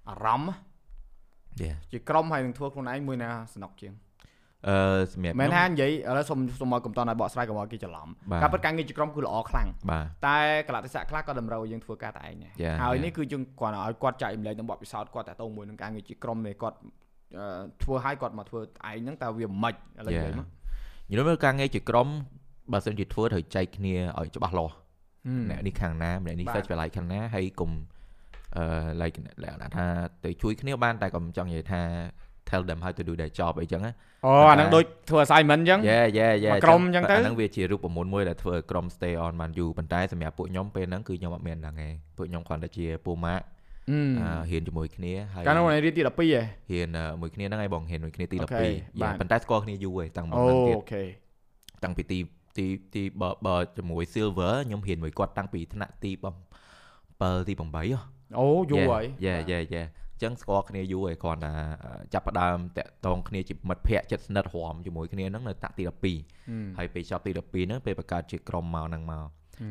អារម្មណ៍ហ៎យេជាក្រុមហើយនឹងធ្វើខ្លួនឯងមួយណាសំណុកជាង អឺសម្រាប់មែនថាខ្ញុំនិយាយឥឡូវសុំសុំមកកំតនឲ្យបកស្រាយកុំឲ្យគេច្រឡំបាទការពិតការងារជាក្រុមគឺល្អខ្លាំងបាទតែកលៈទេសៈខ្លះក៏តម្រូវឲ្យយើងធ្វើការតែឯងដែរ Yeah, ហើយ yeah. នេះគឺយើងគាត់ឲ្យគាត់ចែករំលែកនឹងបទពិសោធន៍គាត់តាក់ទងមួយនឹងការងារជាក្រុមនេះគាត់អឺធ្វើឲ្យគាត់មកធ្វើឯងហ្នឹងតើវាមិនឥឡូវនិយាយមកយល់មើលការងារជាក្រុមបើសិនជាធ្វើត្រូវចែកគ្នាឲ្យច្បាស់លាស់ហឹមអ្នកនេះខាងណាម្នាក់នេះបាទ specialize ខាងណាហើយកុំអឺ like លក្ខណៈថាទៅជួយគ្នាបានតែកុំចង់និយាយថា tell them how to do their job អីចឹងណាអូអាហ្នឹងដូចធ្វើ assignment អញ្ចឹងយេយេយេមកក្រុមអញ្ចឹងទៅអាហ្នឹងវាជារូបមន្តមួយដែលធ្វើឲ្យក្រុម stay on បានយូរប៉ុន្តែសម្រាប់ពួកខ្ញុំពេលហ្នឹងគឺខ្ញុំអត់មានហ្នឹងឯងពួកខ្ញុំគ្រាន់តែជាពូម៉ាក់ហឹមអឺរៀនជាមួយគ្នាហើយកាលនោះរៀនទី12ហ៎រៀនអឺមួយគ្នាហ្នឹងឯងបងរៀនមួយគ្នាទីអូ12ខេយេបាទប៉ុន្តែស្គាល់គ្នាយូរឯងតាំងមកអូហ្នឹងទៀតអូខេតាំងពីទីទីទីបើបើជាមួយ silver ខ្ញុំរៀនមួយគាត់តាំងពីថ្នាក់ទី7ទី8ហ៎អូយូរហើយយេយេយេអញ្ចឹងស្គាល់គ្នាយូរហើយគ្រាន់តែអឺចាប់ផ្ដើមតាក់ទងគ្នាជាមិត្តភ័ក្តិចិត្តស្និទ្ធរំជាមួយគ្នាហ្នឹងនៅតាក់ទី12ហឹមហើយពេលចប់ទី12ហ្នឹងពេលបង្កើតជាក្រុមមកហ្នឹងមក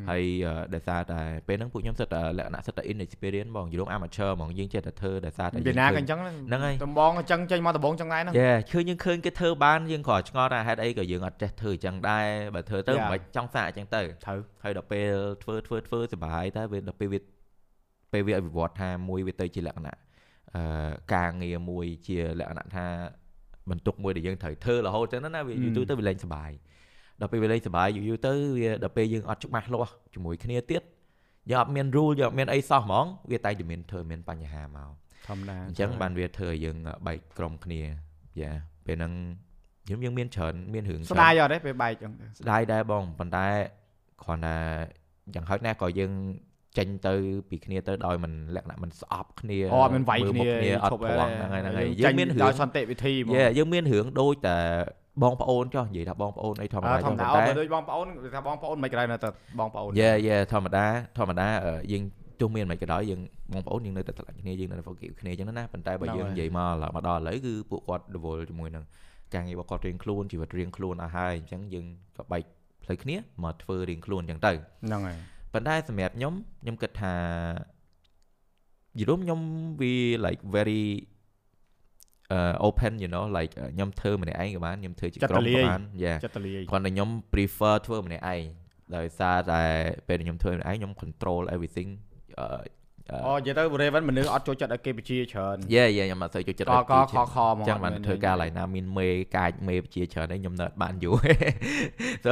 ហើយអឺដោយសារតែពេលហ្នឹងពួកខ្ញុំសិតតែលក្ខណៈសិតតែ inexperience បងយល់ amateur ហ្មងយើងចេះតែធ្វើដោយសារតែពីណាក៏អញ្ចឹងហ្នឹងហើយដំបងអញ្ចឹងចេញមកដំបងចឹងដែរហ្នឹងយេឃើញយើងឃើញគេធ្វើបានយើងគ្រាន់ឆ្ងល់ថាហេតុអីក៏យើងអត់ចេះធ្វើអញ្ចឹងដែរបើធ្វើទៅ Yeah. មិនចង់សាកអញ្ចឹងទៅត្រូវហើយដល់ពេលធ្វើធ្វើធ្វើសុបាយតែវាដល់ពេលវាពេលវាអភិវឌ្ឍថាមួយវាទៅជាលក្ខណៈអឺ ការងារមួយជាលក្ខណៈថាបន្ទុកមួយដែលយើងត្រូវធ្វើរហូតអញ្ចឹងណាវាយូរទៅទៅវាលែងសុបាយដល់ពេលវាលែងសុបាយយូរយូរទៅវាដល់ពេលយើងអត់ច្បាស់លាស់ជាមួយគ្នាទៀតយើងអត់មាន rule យើងអត់មានអីសោះហ្មងវាតែតែមានធ្វើមានបញ្ហាមកធម្មតាអញ្ចឹងបានវាធ្វើឲ្យយើងបែកក្រុមគ្នាយ៉ាពេលហ្នឹងយើងយើងមានច្រើនមានរឿងស្ដាយអត់ទេពេលបែកចឹងស្ដាយដែរបងប៉ុន្តែគ្រាន់តែយ៉ាងហោចណាស់ក៏យើង ចេញទៅពីគ្នាទៅដោយមិនលក្ខណៈមិនស្អប់គ្នាអូអត់មានវាយមើលគ្នាមុខគ្នាអត់ឈប់ព្រមហ្នឹងហើយហ្នឹងហើយយើងយើងមានរឿងដោយសន្តិវិធីហ្មងយេយើងមានរឿងដូចតែបងប្អូនចុះនិយាយថាបងប្អូនអីធម្មអតាឺធចឹម្មងតាប៉ុន្តែបើដូចបងប្អូនគឺថាបងប្អូនមិនក្រៅនៅតែបងប្អូនយេយេធម្មតាធម្មតាអឺយើងទោះមានមិនក៏ដោយយើងបងប្អូនយើងនៅតែស្រឡាញ់គ្នាយើងនៅតែ forgive គ្នាចឹងណាប៉ុន្តែបើហ្នឹងយើងហើយនិយាយមកឡើយមកដល់ឥឡូវគឺពួកគាត់រវល់ជាមួយនឹងការងាររបស់គាត់រៀងខ្លួនជីវិតរៀងខ្លួនអស់ហើយអញ្ចឹងយើងក៏បែកផ្លូវគ្នាមកធ្វើរៀងខ្លួនអញ្ចឹងទៅហ្នឹងហើយ ប៉ុន្តែសម្រាប់ខ្ញុំខ្ញុំគិតថាយល់ខ្ញុំវា like very uh open you know like ខ្ញុំធ្វើម្នាក់ឯងក៏បានខ្ញុំធ្វើជាក្រុមក៏បាន yeah ចិត្តលាយគ្រាន់តែខ្ញុំ prefer ធ្វើម្នាក់ឯងដោយសារតែពេលដែលខ្ញុំធ្វើម្នាក់ឯងខ្ញុំ control everything អឺអូនិយាយទៅ Raven មនុស្សអត់ចូលចិត្តឲ្យគេបញ្ជាច្រើនយេយេខ្ញុំអត់សូវចូលចិត្តកកខខហ្មងចឹងបានធ្វើការឡើយណាមានមេកាចមេជាច្រើនឯងខ្ញុំនៅអត់បានយូរ so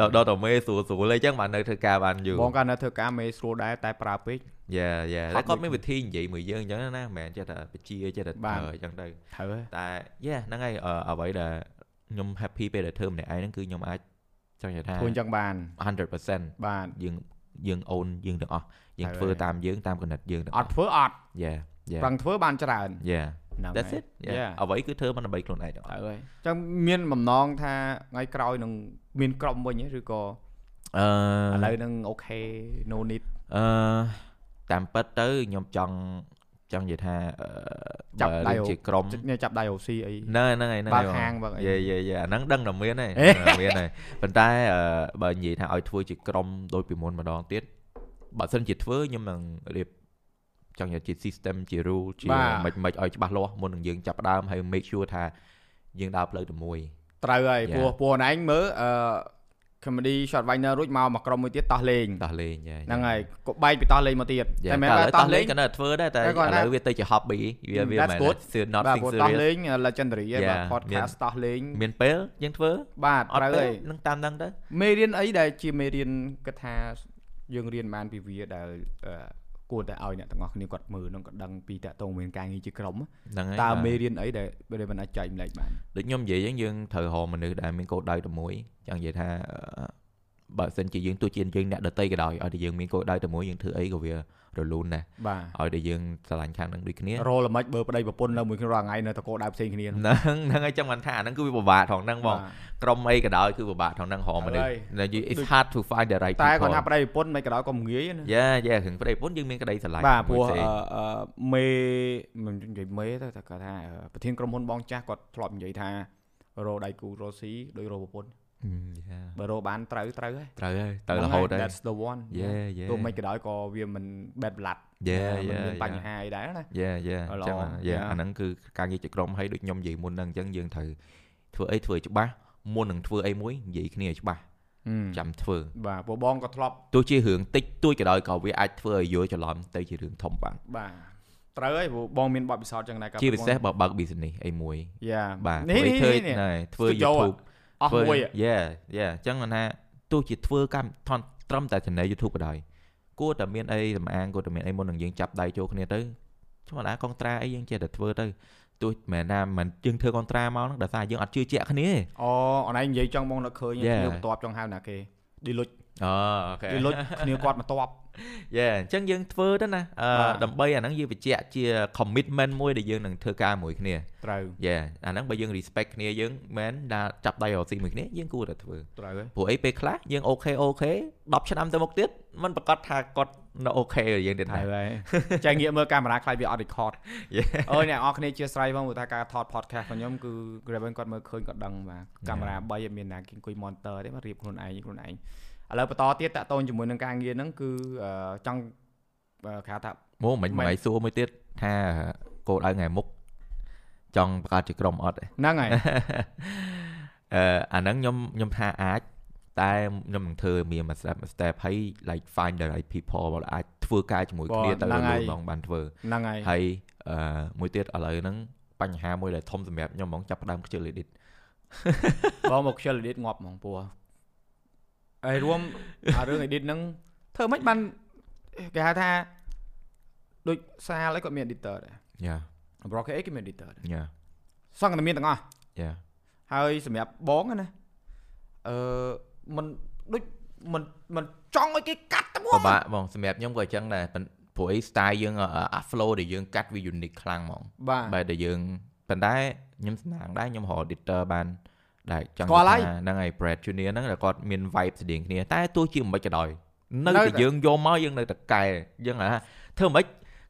ដល់ដល់តែមេស្រួលស្រួលអីចឹងបាននៅធ្វើការបានយូរបងកាលនៅធ្វើការមេស្រួលដែរតែប្រើពេកយ៉ាយ៉ាហត់តែគាត់ដូចមានវិធីនិយាយមួយយើងអញ្ចឹងណាមិនមែនចេះតែបជាចេះតែបាទប្រើអញ្ចឹងទៅត្រូវហើយតែយ៉ាហ្នឹងហើយអឺអ្វីដែលខ្ញុំ happy ពេលដែលធ្វើម្នាក់ឯងហ្នឹងគឺខ្ញុំអាចចង់និយាយថាធ្វើអញ្ចឹងបាន100%បាទយើង យើងអូនយើងទាំងអស់យើងហើយធ្វើតាមយើងតាមគណិតយើងទាំងអត់ធ្វើអត់យ៉ាយ៉ាប្រឹងធ្វើបានច្រើនយ៉ាហ្នឹង that's ហើយ it yeah Yeah. អ្វីគឺធ្វើមិនដើម្បីខ្លួនឯងទាំងអត្រូវស់ហើយអញ្ចឹងមានបំណងថាថ្ងៃក្រោយនឹងមានក្រុមវិញទេឬក៏អឺឥឡូវនឹងអូខេ no need អឺតាមពិតទៅខ្ញុំចង់ ចង់និយាយថាអឺចាប់បើដៃរឿងជាក្រុមនេះចាប់ដៃ OC អីហ្នឹងហើយហ្នឹងហើយហ្នឹងបើហើកយហាងបើកអីយេយេយេអាហ្នឹងដឹងតែមានហើយអេមានហើយប៉ុន្តែអឺបើនិយាយថាឲ្យធ្វើជាក្រុមដូចពីមុនម្ដងទៀតបើសិនជាធ្វើខ្ញុំនឹងរៀបចង់និយាយជា system ជា rule ជាបាទមិនមិនឲ្យច្បាស់លាស់មុននឹងយើងចាប់ផ្ដើមហើយ make sure ថាយើងដើរផ្លូវទៅមួយត្រូវហើយ Yeah. ព្រោះព្រោះណែឯងមើលអឺ comedy shot viner រួចមកមកក្រុមមួយទៀតតោះលេងដោះលេងយ៉ាហ្នឹងហើយក៏បែកពីតោះលេងមកទៀតតែតែមែមែននតែថាតោតោះះលេលេងងក៏នៅតែធ្វើដែរតែតែឥគាត់ថាឡូវវាទៅជា hobby វាវា That's មិន good. មែន not បាទ thing ព្រោះតោះ serious លេង legendary ហ៎បាទ Yeah. podcast តោះលេងមានពេលយើងធ្វើបាទអត់ត្រូវពេហើលយនឹងតាមហ្នឹងទៅមេរៀនអីដែលជាមេរៀនគិតថាយើងរៀនបានពីវាដែលអឺ គួរតែឲ្យអ្នកទាំងអស់គ្នាគាត់មើលនឹងក៏ដឹងពីតកតងមានការងារជាក្រុមហ្នឹងហើយតើបាទមេរៀនអីដែលដែលមិនអាចចែកម្លែកបានដូចខ្ញុំនិយាយអញ្ចឹងយើងត្រូវរកមនុស្សដែលមានគោលដៅតែមួយចង់និយាយថាអឺ បើសិនជាយើងទោះជាយើងអ្នកដតីក៏ដោយឲ្យតែយើងមានគោលដៅតែមួយយើងធ្វើអីក៏វារលូនដែរបាទឲ្យតែយើងស្រឡាញ់ខាងហ្នឹងដូចគ្នារលល្មិចបើប្តីប្រពន្ធនៅមួយគ្នារាល់ថ្ងៃនៅតកោដៅផ្សេងគ្នាហ្នឹងហ្នឹងហើយចាំមិនថាអាហ្នឹងគឺវាពិបាកថងហ្នឹងបងក្រុមអីក៏ដោយគឺពិបាកថងហ្នឹងរកមនុស្សហើយដែល you- it's hard to find the right តែគាត់ people ថាប្តីប្រពន្ធមិនក៏ដោយក៏ងាយណាយ៉ាយ៉ារឿងប្តីប្រពន្ធយើងមានក្តីស្រឡាញ់បាទព្រោះមួយផ្សេងអឺអឺមេមិននិយាយមេទៅតែគាត់ថាអឺប្រធានក្រុមហ៊ុនបងចាស់គាត់ធ្លាប់និយាយថារោដៃគូរោស៊ីដោយរោប្រពន្ធអឺយ៉ា បើរោបានត្រូវត្រូវហើយត្រូវហើយទៅរហូតហើយ That's the one យេយេទោះមិនក៏ដោយក៏វាមិន bad blood យេមិនយេមានបញ្ហាអីដែរណាយេយេល្អចឹងយេ Yeah. អាហ្នឹងគឺការងារជាក្រុមហើយដូចខ្ញុំនិយាយមុនហ្នឹងអញ្ចឹងយើងត្រូវធ្វើអីធ្វើឲ្យច្បាស់មុននឹងធ្វើអីមួយនិយាយគ្នាឲ្យច្បាស់ហឹមចាំធ្វើបាទព្រោះបងក៏ធ្លាប់ទោះជារឿងតិចតួចក៏ដោយក៏វាអាចធ្វើឲ្យយល់ច្រឡំទៅជារឿងធំបានបាទត្រូវហើយព្រោះបងមានបទពិសោធន៍ចឹងដែរក៏ជាពិសេសបើបើក business អីមួយយ៉ាបាទនេះធ្វើនេះធ្វើនេះណែធ្វើ Studio YouTube អស់មួយយេយេអញ្ចឹងគាត់ថាទោះជាធ្វើកម្មថនត្រឹមតែ channel YouTube ក៏ដោយគួរតែមានអីសម្អាងគួរតែមានអីមុននឹងយើងចាប់ដៃចូលគ្នាទៅធម្មតាកុងត្រាអីយើងចេះតែធ្វើទៅទោះមិនថាមិនយើងធ្វើកុងត្រាមកហ្នឹងដោយសារយើងអត់ជឿជាក់គ្នាទេអូអនឯងនិយាយចង់បងនឹកឃើញ Yeah. គ្នាបន្ទាប់ចង់ហៅណាគេឌីលុចអូអូខេឌីលុចគ្នាគាត់បន្ទាប់ យេអញ្ចឹងយើងធ្វើទៅណាអឺបាទដើម្បីអាហ្នឹងយើងបញ្ជាក់ជា commitment មួយដែលយើងនឹងធ្វើការមួយគ្នាត្រូវយេអាហ្នឹងបើយើង respect គ្នាយើងមិនដែលចាប់ដៃរកស៊ីមួយគ្នាយើងគួរតែធ្វើត្រូវហើយព្រោះអីពេលខ្លះយើងអូខេអូខេ10ឆ្នាំទៅមុខទៀតมันប្រកាសថាគាត់នៅអូខេ với យើងទៀតហើដែរយហើយចែកងាកមើលកាមេរ៉ាខ្លាចវាអត់ record Yeah. អើយអ្នកនរគ្នាជាស្រ័យផងព្រោះថាការថត podcast របស់ខ្ញុំគឺ Graven គាត់មើលឃើញគាត់ដឹងបាទកាមេរ៉ា3អត់មានណាគេអង្គុយ monitor ទេមករៀបខ្លួនឯងខ្លួនឯង ឥឥឡូវបន្តទៀតតាក់ទងជាមួយនឹងការងារហ្នឹងគឺអឺចង់អឺគេហៅថាមកមិនមិនមិនសួរមួយទៀតថាគោលដៅថ្ងៃមុខចង់បង្កើតជាក្រុមអត់ទេហ្នឹងហើយអឺអាហ្នឹងខ្ញុំខ្ញុំថាអាចតែខ្ញុំនឹងធ្វើមានមួយ step មួយ step ហើយ like find the right people ដែលអាចធ្វើការជាមួយគ្នាទៅលើឡងបានធ្វើហ្នឹងហើយហើយអឺមួយទៀតឥឡូវហ្នឹងបញ្ហាមួយដែលធំសម្រាប់ខ្ញុំហ្មងចាប់ផ្ដើមខ្ជិល edit បងមកខ្ជិល edit ងាប់ហ្មងពោះ ហើយរួមអារឿង edit ហ្នឹងធ្វើមិនបានគេហៅថាដូចសាលអីគាត់មាន editor ដែរយ៉ា broker អីគេមាន editor ដែរយ៉ាសង្កត់មានទាំងអស់យ៉ាហើយសម្រាប់បងណាអឺមិនដូចមិនមិនចង់ឲ្យគេកាត់ទៅហ្មងបាទបងសម្រាប់ខ្ញុំក៏អញ្ចឹងដែរព្រោះអី style យើងអា flow ដែលយើងកាត់វា unique ខ្លាំងហ្មងបាទដែលយើងប៉ុន្តែខ្ញុំស្នងដែរខ្ញុំរក editor បាន ដែលចង់ស្គាល់ហើយថាហ្នឹងហើយ Brad Junior ហ្នឹងដែលគាត់មាន vibe ស្តៀងគ្នាតែទោះជាមិនក៏ដោយនៅនៅតែតែយើងយកមកយើងនៅតែកែយើងហ่าធ្វើមិន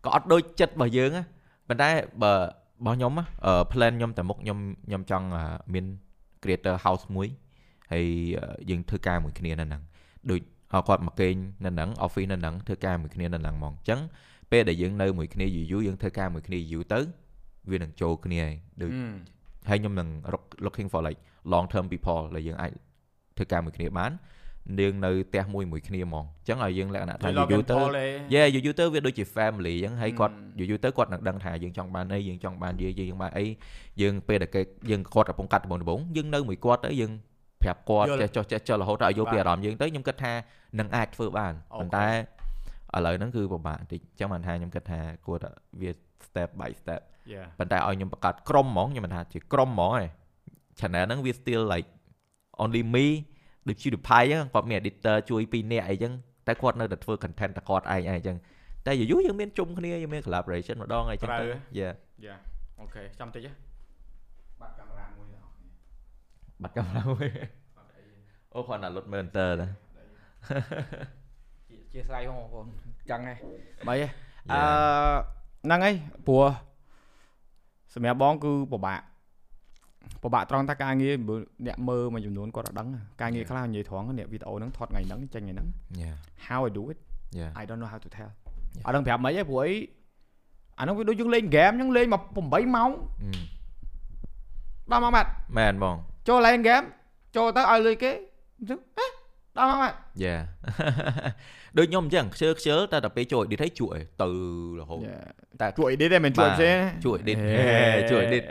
ក៏អត់ដូចចិត្តរបស់យើងណាប៉ុន្តែបើរបស់ខ្ញុំណាអឺ plan ខ្ញុំតែមុខខ្ញុំខ្ញុំចង់អឺមាន creator house មួយហើយអឺយើងធ្វើការមួយគ្នានៅហ្នឹងដូចអឺគាត់មកគេងនៅហ្នឹង office នៅហ្នឹងធ្វើការមួយគ្នានៅហ្នឹងហ្មងអញ្ចឹងពេលដែលយើងនៅមួយគ្នាយូរយូរយើងធ្វើការមួយគ្នាយូរទៅវានឹងចូលគ្នាហើយដូចហឹមហើយខ្ញុំនឹង look- looking for like long term people ដែលយើងអាចធ្វើការមួយគ្នាបានយើងនៅផ្ទះមួយមួយគ្នាហ្មងអញ្ចឹងឲ្យយើងលក្ខណៈថាហើយយូរយូរទៅ Logan Paul ឯង Yeah យូរយូរទៅវាដូចជា family អញ្ចឹងហើយគាត់ Hmm. យូរយូរទៅគាត់នឹងដឹងថាយើងចង់បានអីយើងចង់បានយាយយើងបានអីយើងពេលដែលគេយើងគាត់កំពុងកាត់ដំបងដំបងយើងនៅមួយគាត់ទៅយើងប្រាប់គាត់យល់ចេះចុះចេះចុះរហូតដល់ឲ្យយល់ពីបាទអារម្មណ៍យើងទៅខ្ញុំគិតថានឹងអាចធ្វើបានអូខេប៉ុន្តែឥឡូវហ្នឹងគឺពិបាកបន្តិចអញ្ចឹងបានថាខ្ញុំគិតថាគួរតែវា step by step យ៉ាប៉ុន្តែឲ្យខ្ញុំបង្កើតក្រុមហ្មងខ្ញុំមិនថាជាក្រុមហ្មងឯង channel ហ្នឹងវា still like only me ដូច PewDiePie អញ្ចឹងគាត់មាន editor ជួយ2នាក់អីចឹងតែគាត់នៅតែធ្វើ content តែគាត់ឯងឯងអញ្ចឹងតែយូរៗយើងមានជុំគ្នាយើងមាន collaboration ម្ដងអីចឹងទៅត្រូវ Yeah យ៉ាអូខេចាំតិចហ៎បាត់កាមេរ៉ាមួយដល់បាត់កាមេរ៉ាមួយអូគាត់ណាលុតមើល enter ដែរជាស្រ័យបងប្អូនចឹងហ៎បីហ៎អឺ Yeah. ហ្នឹងហើយព្រោះសម្រាប់បងគឺពិបាក ពិបាកត្រង់ថាការងារបើអ្នកមើលមួយចំនួនគាត់អត់ដឹងការងារ Yeah. ខ្លះនិយាយត្រង់អ្នកវីដេអូហ្នឹងថតថ្ងៃហ្នឹងចេញថ្ងៃហ្នឹង Yeah how I do it Yeah I don't know how to tell Yeah. អត់ដឹងប្រាប់មិនទេព្រោះអីអាហ្នឹងវាដូចយើងលេងហ្គេមអញ្ចឹងលេងមក8ម៉ោងអឺដល់ម៉ោងបាត់មែនបងចូលលេងហ្គេមចូលទៅឲ្យលុយគេអញ្ចឹងហេ ដល់ម៉ោងបាត់ Yeah ដូចខ្ញុំអញ្ចឹងខ្ជិលខ្ជិលតែដល់ពេលចូល edit ឲ្យជួយទៅរហូតតែជួយ edit ទេមិនជួយបាទផ្សេងជួយ edit ហេជួយ edit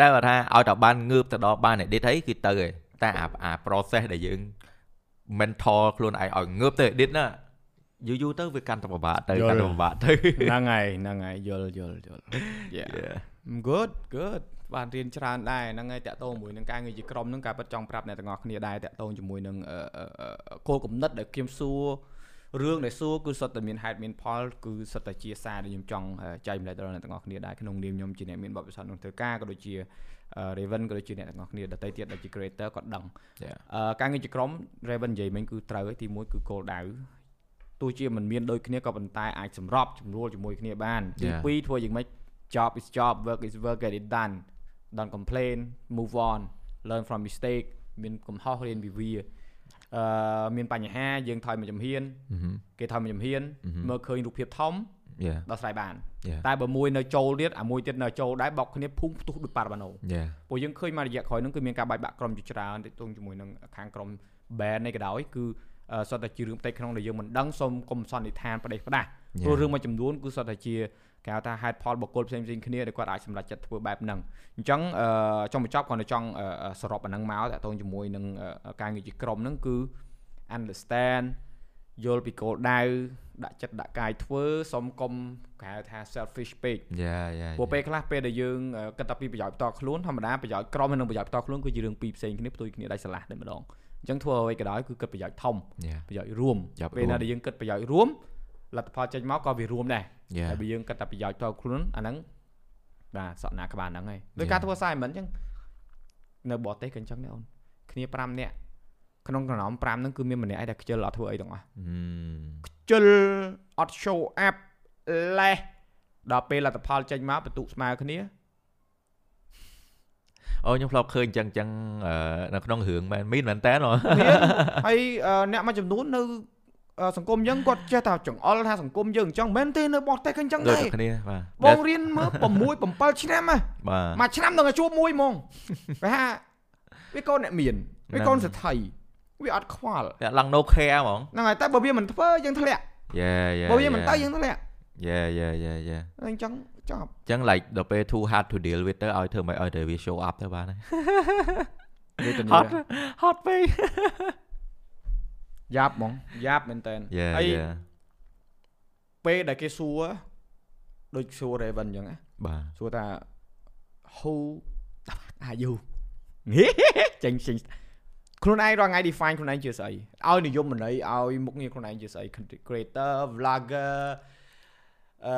តែបើថាឲ្យតែបានងើបទៅដល់បាន edit ហើយគឺទៅហើយតែអាអា process ដែលយើង mentor ខ្លួនឯងឲ្យងើបទៅ edit ណាយូរយូរទៅវាកាន់តែពិបាកទៅយល់កាន់តែពិបាកទៅហ្នឹងហើយហ្នឹងហើយយល់យល់យល់ Yeah Yeah good good បានរៀនច្រើនដែរហ្នឹងហើយតាក់ទងជាមួយនឹងការងារជាក្រុមហ្នឹងការពិតចង់ប្រាប់អ្នកទាំងអស់គ្នាដែរតាក់ទងជាមួយនឹងអឺអឺអឺគោលគំនិតដែលខ្ញុំសួររឿងដែលសួរគឺសុទ្ធតែមានហេតុមានផលគឺសុទ្ធតែជាសារដែលខ្ញុំចង់អឺចែកម្លែកដល់អ្នកទាំងអស់គ្នាដែរក្នុងនាមខ្ញុំជាអ្នកមានបទពិសោធន៍ក្នុងធ្វើការក៏ដូចជាអឺ Raven ក៏ដូចជាអ្នកទាំងអស់គ្នាដទៃទៀតដែលជា creator ក៏ដឹង Yeah អឺការងារជាក្រុម Raven និយាយមិញគឺត្រូវហើយទីមួយគឺគោលដៅទោះជាមិនមានដូចគ្នាក៏ប៉ុន្តែអាចសម្របជំរួលជាមួយគ្នាបានទី Yeah. ពីរធ្វើយ៉ាងម៉េច job is job work is work get it done don't complain move on learn from mistake មានកំហុសរៀនពីវាអឺមានបញ្ហាយើងថយមួយជំហាន Mhm គេថយមួយជំហាន Mhm. មើលឃើញរូបភាពធំ Yeah ដោះស្រាយបាន Yeah តែបើមួយនៅចូលទៀតអាមួយទៀតនៅចូលដែរបោកគ្នាភូមិផ្ទុះដូចប៉ារ៉ាបាណូ Yeah ពួកយើងឃើញមករយៈក្រោយហ្នឹងគឺមានការបែកបាក់ក្រុមជាច្រើនទាក់ទងជាមួយនឹងខាងក្រុម band នេះក៏ដោយគឺអឺសុទ្ធតែជារឿងផ្ទៃក្នុងដែលយើងមិនដឹងសូមកុំសន្និដ្ឋានផ្ដេសផ្ដាស់ព្រោះរឿងមួយចំនួនគឺសុទ្ធតែជា គេហៅថាហេតុផលបុគ្គលផ្សេងៗគ្នាដែលគាត់អាចសម្រេចចិត្តធ្វើបែបហ្នឹងអញ្ចឹងអឺចង់បញ្ចប់គាត់នៅចង់អឺអឺសរុបអាហ្នឹងមកតាក់ទងជាមួយនឹងអឺការងារជាក្រុមហ្នឹងគឺ understand យល់ពីគោលដៅដាក់ចិត្តដាក់កាយធ្វើសុំកុំគេហៅថា selfish ពេក Yeah Yeah ព្រោះពេលខ្លះពេលដែលយើងអឺគិតតែពីប្រយោជន៍ផ្ទាល់ខ្លួនធម្មតាប្រយោជន៍ក្រុមហើយនិងប្រយោជន៍ផ្ទាល់ខ្លួនគឺជារឿងពីរផ្សេងគ្នាផ្ទុយគ្នាដាច់ស្រឡះតែម្ដងអញ្ចឹងធ្វើអ្វីក៏ដោយគឺគិតប្រយោជន៍ធំ Yeah ប្រយោជន៍រួមប្រយោជន៍ពេលណារួមដែលយើងគិតប្រយោជន៍រួម លទ្ធផលចេញមកក៏វារួមដែរ Yeah ហើយបើយើងគិតតែប្រយោជន៍ផ្ទាល់ខ្លួនអាហ្នឹងបាទសក់ណាក្បាលហ្នឹងហើយដូច Yeah. ការធ្វើ assignment អញ្ចឹងនៅបរទេសក៏អញ្ចឹងដែរអូនគ្នា5នាក់ក្នុងក្រុម5ហ្នឹងគឺមានម្នាក់ឯងដែលខ្ជិលអត់ធ្វើអីទាំងអស់ Mm ខ្ជិលអត់ show up លេះដល់ពេលលទ្ធផលចេញមកបន្ទុកស្មើគ្នាអូខ្ញុំធ្លាប់ឃើញចឹងចឹងអឺនៅក្នុងរឿងមែនមានមែនតើហ៎មានហើយអឺអ្នកមួយចំនួននៅអឺ សង្គមយើងគាត់ចេះតែចង្អុលថាសង្គមយើងអញ្ចឹងមិនមែនទេនៅបរទេសក៏អញ្ចឹងដូចដែរតែគ្នាបាទបងរៀនមើល6 7ឆ្នាំហ៎បាទមួយឆ្នាំនឹងឲ្យជួបមួយហ្មងគេថាវាកូនអ្នកមានវាកូនសេដ្ឋីវាអត់ខ្វល់តែឡើង no care ហ្មងហ្នឹងហើយតែបើវាមិនធ្វើយើងធ្លាក់យេយេបើវាមិនទៅយើងធ្លាក់យេយេយេយេអញ្ចឹងចប់ចឹង like ដល់ពេល too hard to deal with ទៅឲ្យធ្វើមិនឲ្យតែវា show up ទៅបានហើយវាទៅហត់ហត់ពេក យ៉ាប់ហ្មងយ៉ាប់មែនតើយេហើយយេពេលដែលគេសួរដូចសួរ Raven អញ្ចឹងណាបាទសួរថា who are you ចេញចេញខ្លួនឯងរាល់ថ្ងៃ define ខ្លួនឯងជាស្អីឲ្យនិយមន័យឲ្យមុខងារខ្លួនឯងជាស្អី content creator vlogger អឺ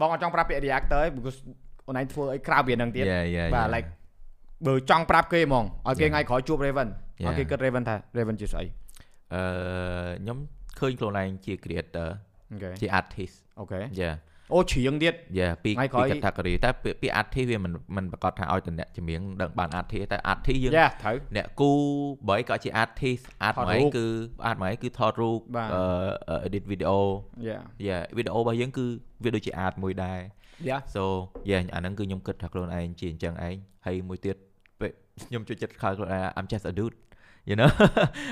បងអត់ចង់ប្រាប់ពាក្យ reactor ទេ because អូនឯងធ្វើអីក្រៅពីហ្នឹងទៀតយេយេបាទ like បើចង់ប្រាប់គេហ្មងឲ្យគេ Yeah. ថ្ងៃក្រោយជួប Raven ឲ្យ Yeah. គេគិត Raven ថា Raven ជាស្អី អឺខ្ញុំឃើញខ្លួនឯងជា creator អូខេជា artist អូខេយេអូច្រៀងទៀតយេពីថ្ងៃក្រោពីយ category តែពាក្យពាក្យ artist វាមិនមិនប្រកាសថាឲ្យតែអ្នកចម្រៀងដឹងបាន artist តែ artist យើងយ៉ាត្រូវអ្នកគូបើអីក៏ជា artist art ថតមួយរូបគឺ art មួយគឺថតរូបបាទអឺ edit video យ៉ាយ៉ាវីដេអូរបស់យើងគឺវាដូចជា art មួយដែរយ៉ា so yeah អាហ្នឹងគឺខ្ញុំគិតថាខ្លួនឯងជាអញ្ចឹងឯងហើយមួយទៀតពេលខ្ញុំចូលចិត្តខើខ្លួនឯង I'm just a dude you know